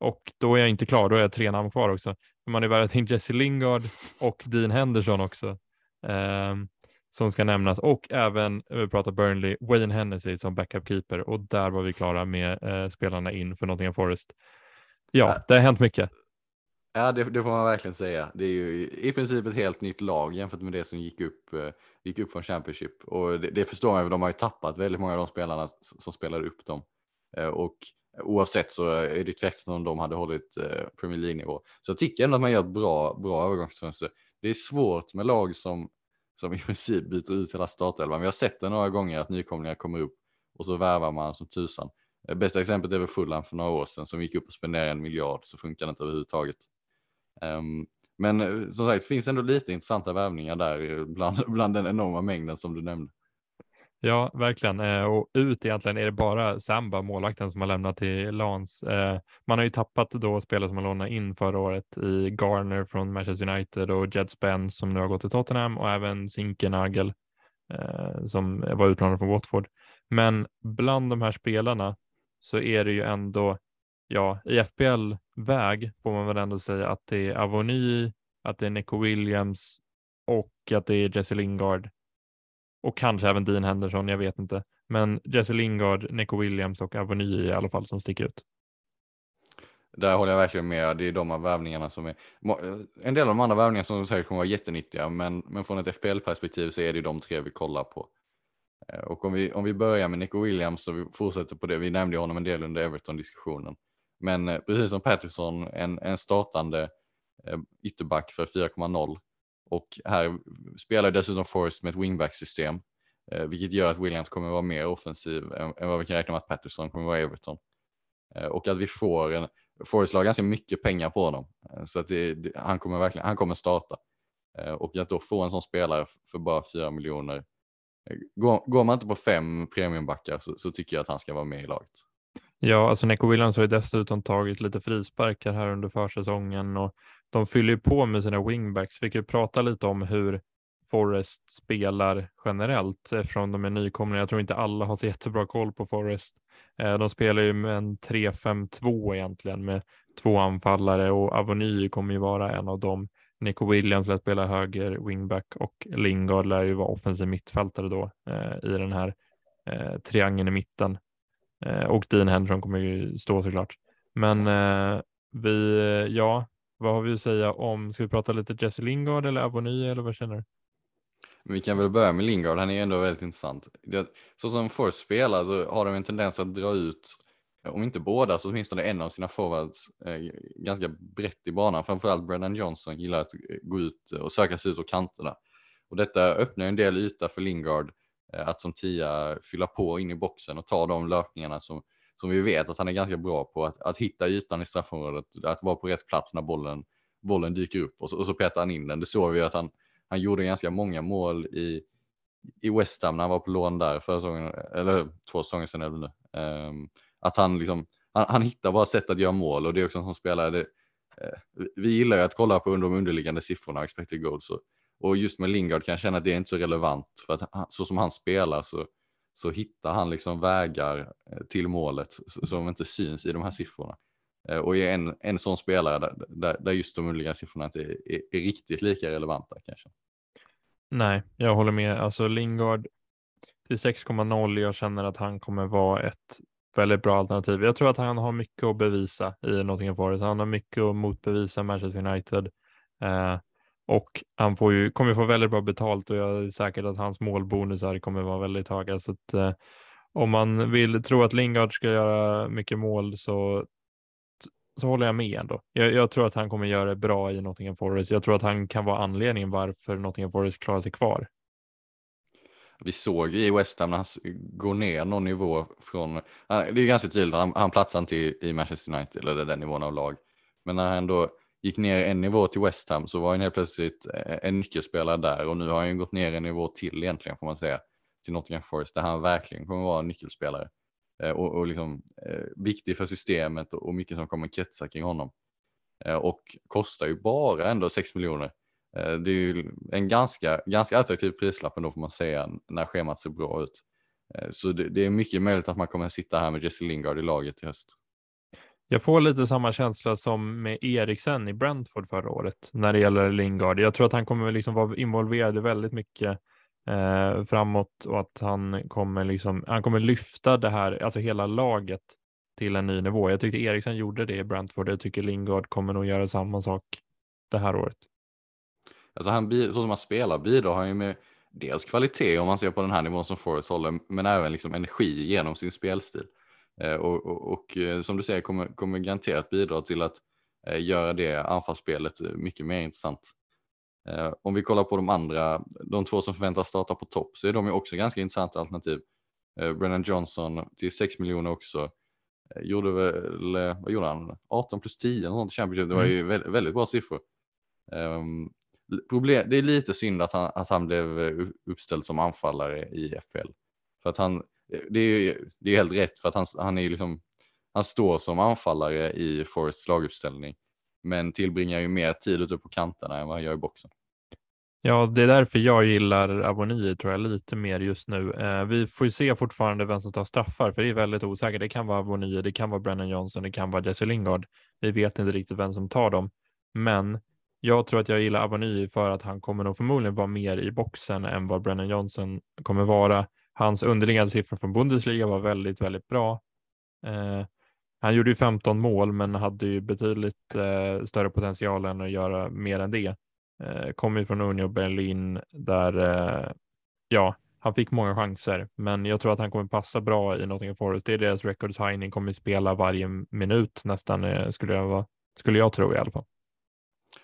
Och då är jag inte klar, då är jag tre namn kvar också. Man är värvat in Jesse Lingard och Dean Henderson också. Um, som ska nämnas och även, vi pratar Burnley, Wayne Hennessy som backup keeper och där var vi klara med eh, spelarna in för Nottingham Forest. Ja, det har hänt mycket. Ja, det, det, får man verkligen säga. Det är ju i princip ett helt nytt lag jämfört med det som gick upp, eh, gick upp från Championship och det, det förstår man, för de har ju tappat väldigt många av de spelarna som spelade upp dem eh, och oavsett så är det tveksamt om de hade hållit eh, Premier League nivå. Så jag tycker ändå att man gör ett bra, bra övergångsfönster. Det är svårt med lag som som i princip byter ut hela startelvan. Vi har sett det några gånger att nykomlingar kommer upp och så värvar man som tusan. Bästa exemplet är väl Fulham för några år sedan som gick upp och spenderade en miljard så funkar det inte överhuvudtaget. Ehm, men eh, som sagt, finns ändå lite intressanta värvningar där eh, bland, (laughs) bland den enorma mängden som du nämnde. Ja, verkligen. Eh, och ut egentligen är det bara Samba, målvakten, som har lämnat till Lans. Man har ju tappat då spelare som man lånade in förra året i Garner från Manchester United och Jed Spence som nu har gått till Tottenham och även Zinkernagel som var utlånad från Watford. Men bland de här spelarna så är det ju ändå, ja, i FPL-väg får man väl ändå säga att det är Avoni, att det är Nico Williams och att det är Jesse Lingard och kanske även Dean Henderson, jag vet inte. Men Jesse Lingard, Nico Williams och Avony i alla fall som sticker ut. Där håller jag verkligen med. Det är de här värvningarna som är en del av de andra värvningarna som säkert kommer vara jättenyttiga, men, men från ett FPL perspektiv så är det de tre vi kollar på. Eh, och om vi, om vi börjar med Nico Williams och vi fortsätter på det. Vi nämnde honom en del under Everton diskussionen, men eh, precis som Patterson, en, en startande eh, ytterback för 4,0 och här spelar dessutom Forrest med ett wingback-system, eh, vilket gör att Williams kommer vara mer offensiv än, än vad vi kan räkna med att Patterson kommer vara i Everton. Och att vi får en, Forrest la ganska mycket pengar på honom, så att det, det, han kommer verkligen, han kommer starta. Och att då få en sån spelare för bara 4 miljoner, går, går, man inte på fem premiumbackar så, så tycker jag att han ska vara med i laget. Ja, alltså Neco Williams har ju dessutom tagit lite frisparkar här under försäsongen och de fyller ju på med sina wingbacks. Vi kan ju prata lite om hur Forrest spelar generellt eftersom de är nykomlingar. Jag tror inte alla har så jättebra koll på Forrest. Eh, de spelar ju med en 3-5-2 egentligen med två anfallare och Avony kommer ju vara en av dem. Nico Williams lär spela höger wingback och Lingard lär ju vara offensiv mittfältare då eh, i den här eh, triangeln i mitten. Eh, och Dean Henderson kommer ju stå såklart. Men eh, vi, ja, vad har vi att säga om, ska vi prata lite Jesse Lingard eller Avony eller vad känner du? Vi kan väl börja med Lingard, han är ändå väldigt intressant. Så som Force spelar så har de en tendens att dra ut, om inte båda så åtminstone en av sina forwards eh, ganska brett i banan. Framförallt Brennan Johnson gillar att gå ut och söka sig ut åt kanterna. Och detta öppnar en del yta för Lingard Eh, att som tia fylla på in i boxen och ta de löpningarna som som vi vet att han är ganska bra på att, att hitta ytan i straffområdet, att vara på rätt plats när bollen, bollen dyker upp och så, och så petar han in den. Det såg vi att han, han gjorde ganska många mål i, i West Ham när han var på lån där förra säsongen, eller två säsonger sedan eller nu. Um, att han liksom, han, han, hittar bara sätt att göra mål och det är också en sån spelare, det, uh, vi gillar ju att kolla på de underliggande siffrorna, expected goals och, och just med Lingard kan jag känna att det är inte så relevant för att så som han spelar så så hittar han liksom vägar eh, till målet som inte syns i de här siffrorna. Eh, och är en, en sån spelare där, där, där just de underliggande siffrorna inte är, är, är, riktigt lika relevanta kanske. Nej, jag håller med. Alltså Lingard till 6,0. Jag känner att han kommer vara ett väldigt bra alternativ. Jag tror att han har mycket att bevisa i Nottingham Forest. Han har mycket att motbevisa Manchester United. Eh, och han får ju, kommer få väldigt bra betalt och jag är säker att hans målbonusar kommer vara väldigt höga. Så att, eh, om man vill tro att Lingard ska göra mycket mål så, så håller jag med ändå. Jag, jag tror att han kommer göra det bra i Nottingham Forest. Jag tror att han kan vara anledningen varför Nottingham Forest klarar sig kvar. Vi såg i West Ham när han går ner någon nivå från, det är ganska tydligt, han, han platsar inte i, i Manchester United eller den nivån av lag. Men när han då gick ner en nivå till West Ham så var han helt plötsligt eh, en nyckelspelare där och nu har han ju gått ner en nivå till egentligen får man säga till Nottingham Forest där han verkligen kommer vara en nyckelspelare eh, och, och liksom eh, viktig för systemet och mycket som kommer kretsa kring honom eh, och kostar ju bara ändå 6 miljoner. Eh, det är ju en ganska, ganska attraktiv prislapp ändå får man säga när schemat ser bra ut. Eh, så det, det, är mycket möjligt att man kommer sitta här med Jesse Lingard i laget i höst. Jag får lite samma känsla som med Eriksen i Brentford förra året när det gäller Lingard. Jag tror att han kommer liksom vara involverad väldigt mycket eh, framåt och att han kommer liksom, han kommer lyfta det här, alltså hela laget till en ny nivå. Jag tyckte Eriksen gjorde det i Brentford. Jag tycker Lingard kommer nog göra samma sak det här året. Alltså han, så som han spelar bidrar han ju med dels kvalitet om man ser på den här nivån som Forrest håller, men även liksom energi genom sin spelstil. Eh, och, och, och, eh, som du säger kommer, kommer garanterat bidra till att eh, göra det anfallsspelet mycket mer intressant. Om vi kollar på de andra, de två som förväntas starta på topp så är de ju också ganska intressanta alternativ. Brennan Johnson till 6 miljoner också. Gjorde väl, vad gjorde han, 18 plus 10 något Championship, det var ju mm. väldigt, väldigt bra siffror. Um, problem, det är lite synd att han, att han blev uppställd som anfallare i FL. För att han, det är, det är helt rätt för att han, han är liksom, han står som anfallare i Forests laguppställning, men tillbringar ju mer tid ute på kanterna än vad han gör i boxen. Ja, det är därför jag gillar Avoni tror jag lite mer just nu. Eh, vi får ju se fortfarande vem som tar straffar, för det är väldigt osäkert. Det kan vara Avoni, det kan vara Brennan Johnson, det kan vara Jesse Lingard. Vi vet inte riktigt vem som tar dem, men jag tror att jag gillar Avoni för att han kommer nog förmodligen vara mer i boxen än vad Brennan Johnson kommer vara. Hans underliggande siffror från Bundesliga var väldigt, väldigt bra. Eh, han gjorde ju 15 mål, men hade ju betydligt eh, större potential än att göra mer än det. Eh, kom ju från Union Berlin där, eh, ja, han fick många chanser, men jag tror att han kommer passa bra i Nottingham Forest. Det är deras record signing, kommer spela varje minut nästan, eh, skulle jag, skulle jag tro i alla fall.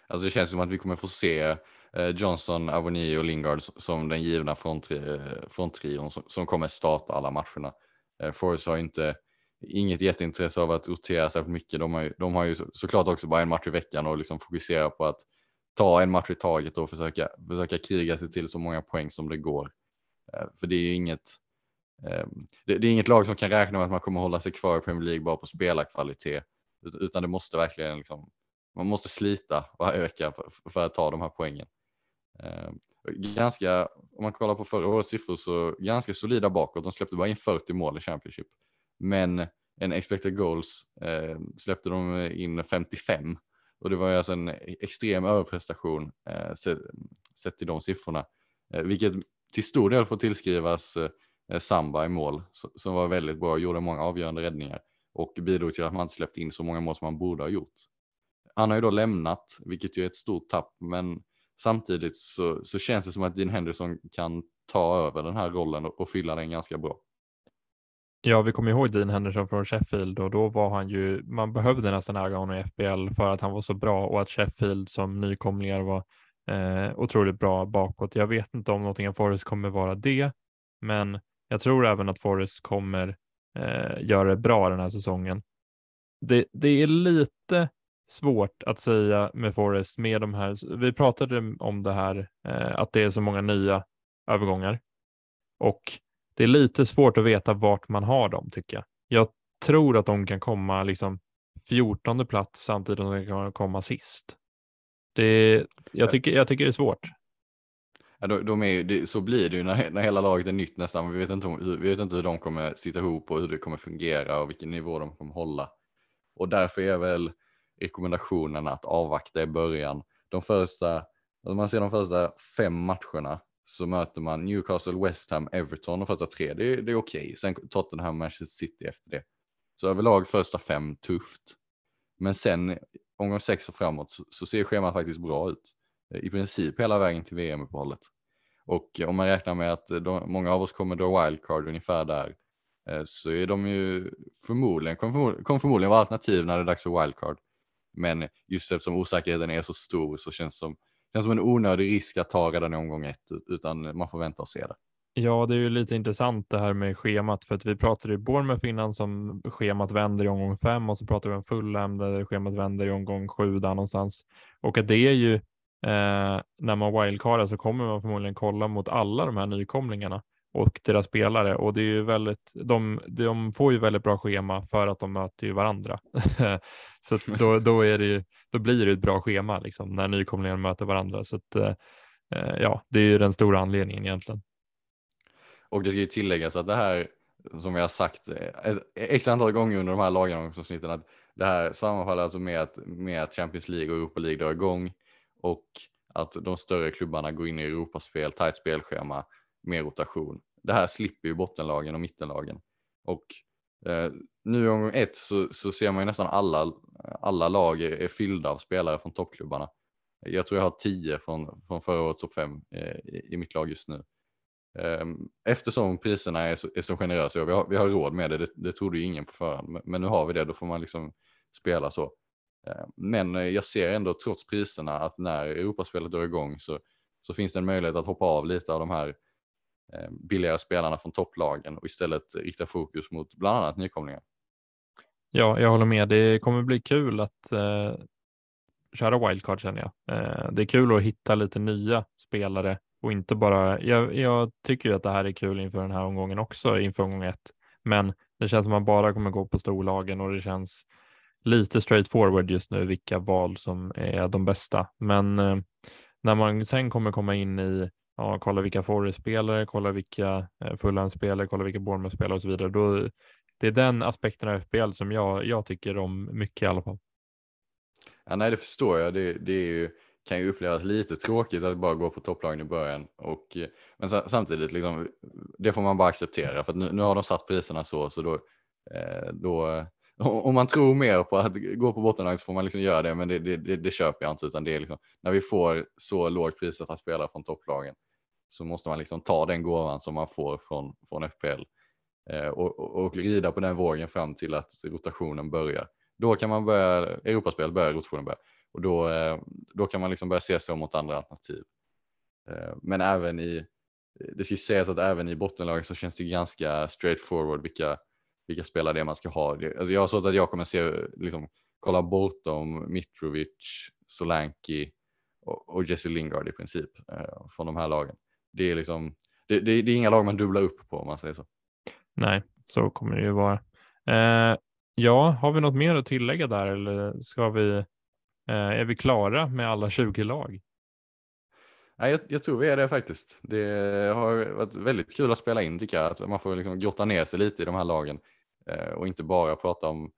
Alltså det känns som att vi kommer få se Eh, Eh, Johnson, Avoni och Lingard som den givna eh, fronttrion som, som kommer starta alla matcherna. Eh, Forrest har inte inget jätteintresse av att rotera särskilt mycket. De har, de har ju såklart också bara en match i veckan och liksom fokusera på att ta en match i taget och försöka, försöka kriga sig till så många poäng som det går. För det är ju inget, ehm, det, är inget lag som kan räkna med att man kommer hålla sig kvar i Premier League bara på spelarkvalitet, utan det måste verkligen liksom, man måste slita och öka för att ta de här poängen. Eh, ganska, om man kollar på förra årets siffror så ganska solida bakåt. De släppte bara in 40 mål i Championship. Men en expected goals eh, släppte de in 55 och det var alltså en extrem överprestation eh, sett, sett till de siffrorna, eh, vilket till stor del får tillskrivas eh, Samba i mål som var väldigt bra, gjorde många avgörande räddningar och bidrog till att man inte släppte in så många mål som man borde ha gjort. Han har ju då lämnat, vilket ju är ett stort tapp, men Samtidigt så, så känns det som att Dean Henderson kan ta över den här rollen och, och fylla den ganska bra. Ja, vi kommer ihåg Dean Henderson från Sheffield och då var han ju, man behövde nästan äga honom i FBL för att han var så bra och att Sheffield som nykomlingar var eh, otroligt bra bakåt. Jag vet inte om någonting av Forrest kommer vara det, men jag tror även att Forrest kommer eh, göra det bra den här säsongen. Det, det är lite svårt att säga med Forrest med de här. Vi pratade om det här eh, att det är så många nya övergångar och det är lite svårt att veta vart man har dem tycker jag. Jag tror att de kan komma liksom 14 plats samtidigt som de kan komma sist. Det, jag, tycker, jag tycker det är svårt. Ja, de, de är, det, så blir det ju när, när hela laget är nytt nästan. Vi vet, inte, vi vet inte hur de kommer sitta ihop och hur det kommer fungera och vilken nivå de kommer hålla. Och därför är väl rekommendationen att avvakta i början. De första, om man ser de första fem matcherna så möter man Newcastle, West Ham, Everton de första tre. Det, är, det är okej. Okay. Sen Tottenham, Manchester City efter det. Så överlag första fem tufft. Men sen omgång sex och framåt så, så ser schemat faktiskt bra ut. Eh, I princip hela vägen till VM-uppehållet. Och om man räknar med att de, många av oss kommer dra wildcard ungefär där eh, så är de ju förmodligen, kommer förmodligen vara alternativ när det är dags för wildcard. Men just eftersom osäkerheten är så stor så känns det som, känns som en onödig risk att ta redan i omgång ett, utan man får vänta och se det. Ja, det är ju lite intressant det här med schemat för att vi pratade i Bournemouth innan som schemat vänder i omgång fem och så pratade vi om Fulham där schemat vänder i omgång sju där någonstans. Och att det är ju eh, när man wildcardar så kommer man förmodligen kolla mot alla de här nykomlingarna och deras spelare och det är ju väldigt, de, de får ju väldigt bra schema för att de möter ju varandra. (laughs) så då, då, är det ju, då blir det ett bra schema liksom, när nykomlingarna möter varandra. Så att, eh, ja, det är ju den stora anledningen egentligen. Och det ska ju tilläggas att det här som vi har sagt eh, ett x antal gånger under de här laggenomsnitten att det här sammanfaller alltså med att, med att Champions League och Europa League drar igång och att de större klubbarna går in i Europaspel, tajt spelschema, mer rotation. Det här slipper ju bottenlagen och mittenlagen. Och eh, nu i omgång ett så, så ser man ju nästan alla, alla lag är, är fyllda av spelare från toppklubbarna. Jag tror jag har tio från, från förra årets topp fem eh, i, i mitt lag just nu. Eh, eftersom priserna är så, är så generösa och vi har, vi har råd med det, det, det trodde ju ingen på förhand, men nu har vi det, då får man liksom spela så. Ehm, men eh, jag ser ändå trots priserna att när Europaspelet drar igång så, så finns det en möjlighet att hoppa av lite av de här Eh, billigare spelarna från topplagen och istället rikta fokus mot bland annat nykomlingar. Ja, jag håller med. Det kommer bli kul att eh, köra wildcard känner jag. Eh, det är kul att hitta lite nya spelare och inte bara. Jag, jag tycker ju att det här är kul inför den här omgången också inför omgång ett, men det känns som man bara kommer gå på storlagen och det känns lite straight forward just nu vilka val som är de bästa. Men eh, när man sen kommer komma in i ja, kolla vilka Forrest-spelare, kolla vilka eh, Fulham-spelare, kolla vilka Bournemouth-spelare och så vidare. Då, det är den aspekten av FBL som jag, jag tycker om mycket i alla fall. Ja, nej, det förstår jag. Det, det är ju, kan ju upplevas lite tråkigt att bara gå på topplagen i början. Och, eh, men samtidigt, liksom, det får man bara acceptera för att nu, nu har de satt priserna så, så då, eh, då om man tror mer på att gå på bottenlag så får man liksom göra det, men det, det, det, det köper jag inte, utan det är liksom, när vi får så lågt pris att spela från topplagen så måste man liksom ta den gåvan som man får från, från FPL eh, och, och, och rida på den vågen fram till att rotationen börjar. Då kan man börja, Europaspel börjar rotationen börja och då, eh, då kan man liksom börja se sig om mot andra alternativ. Eh, men även i, det ska sägas att även i bottenlaget så känns det ganska straightforward vilka, vilka spelare det är man ska ha. Alltså jag har så att jag kommer se, liksom, kolla bortom Mitrovic, Solanki och, och Jesse Lingard i princip eh, från de här lagen. Det är liksom, det, det, det, är inga lag man dubblar upp på om man säger så. Nej, så kommer det ju vara. Eh, ja, har vi något mer att tillägga där eller ska vi Eh, är vi klara med alla 20 lag? Nej, jag, jag, tror vi är det faktiskt. Det har varit väldigt kul att spela in tycker jag. Att man får liksom grotta ner sig lite i de här lagen eh, och inte bara prata om,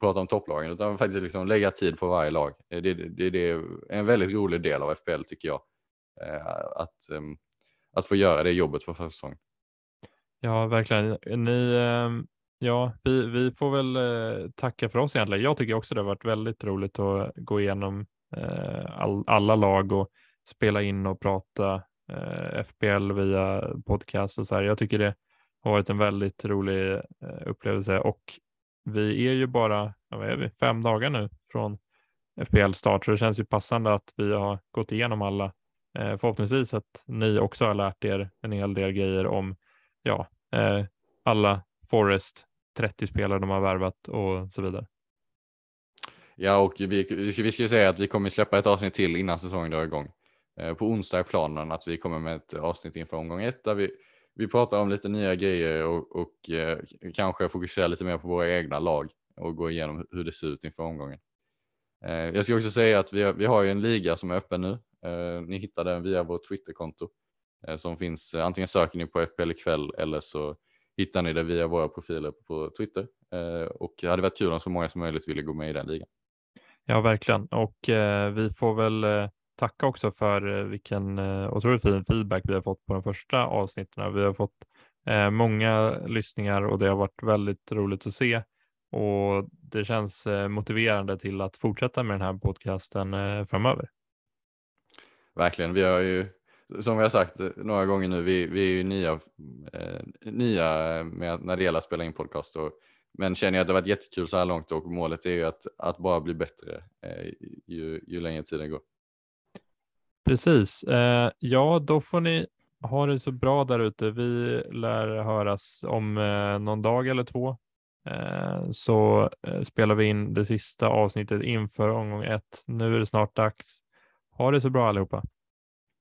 prata om topplagen utan faktiskt liksom lägga tid på varje lag. Det, det, det är en väldigt rolig del av FPL tycker jag. Eh, att, ehm, att få göra det jobbet på första säsongen. Ja, verkligen. Ni, ehm, Ja, vi, vi får väl eh, tacka för oss egentligen. Jag tycker också det har varit väldigt roligt att gå igenom eh, all, alla lag och spela in och prata eh, FPL via podcast och så här. Jag tycker det har varit en väldigt rolig upplevelse och vi är ju bara vad är vi, fem dagar nu från FPL start så det känns ju passande att vi har gått igenom alla. Eh, förhoppningsvis att ni också har lärt er en hel del grejer om ja, eh, alla Forest 30 spelare de har värvat och så vidare. Ja, och vi, vi ska säga att vi kommer släppa ett avsnitt till innan säsongen drar igång. Eh, på onsdag är planen att vi kommer med ett avsnitt inför omgång ett där vi, vi pratar om lite nya grejer och, och eh, kanske fokuserar lite mer på våra egna lag och gå igenom hur det ser ut inför omgången. Eh, jag ska också säga att vi har, vi har ju en liga som är öppen nu. Eh, ni hittar den via vårt Twitterkonto eh, som finns. Eh, antingen söker ni på FPL ikväll eller så hittar ni det via våra profiler på Twitter och det hade varit kul om så många som möjligt ville gå med i den ligan. Ja, verkligen. Och eh, vi får väl eh, tacka också för eh, vilken eh, otroligt fin feedback vi har fått på de första avsnitten. Vi har fått många lyssningar och det har varit väldigt roligt att se och det känns motiverande till att fortsätta med den här podcasten framöver. Verkligen. Vi har ju som vi har sagt några gånger nu, vi, vi är ju nya, eh, nya med, när det gäller att spela in podcast. Och, men känner jag att det varit jättekul så här långt och målet är ju att, att bara bli bättre eh, ju, ju längre tiden går. Precis. Eh, ja, då får ni ha det så bra där ute. Vi lär höras om eh, någon dag eller två. Eh, så eh, spelar vi in det sista avsnittet inför omgång ett. Nu är det snart dags. Ha det så bra allihopa.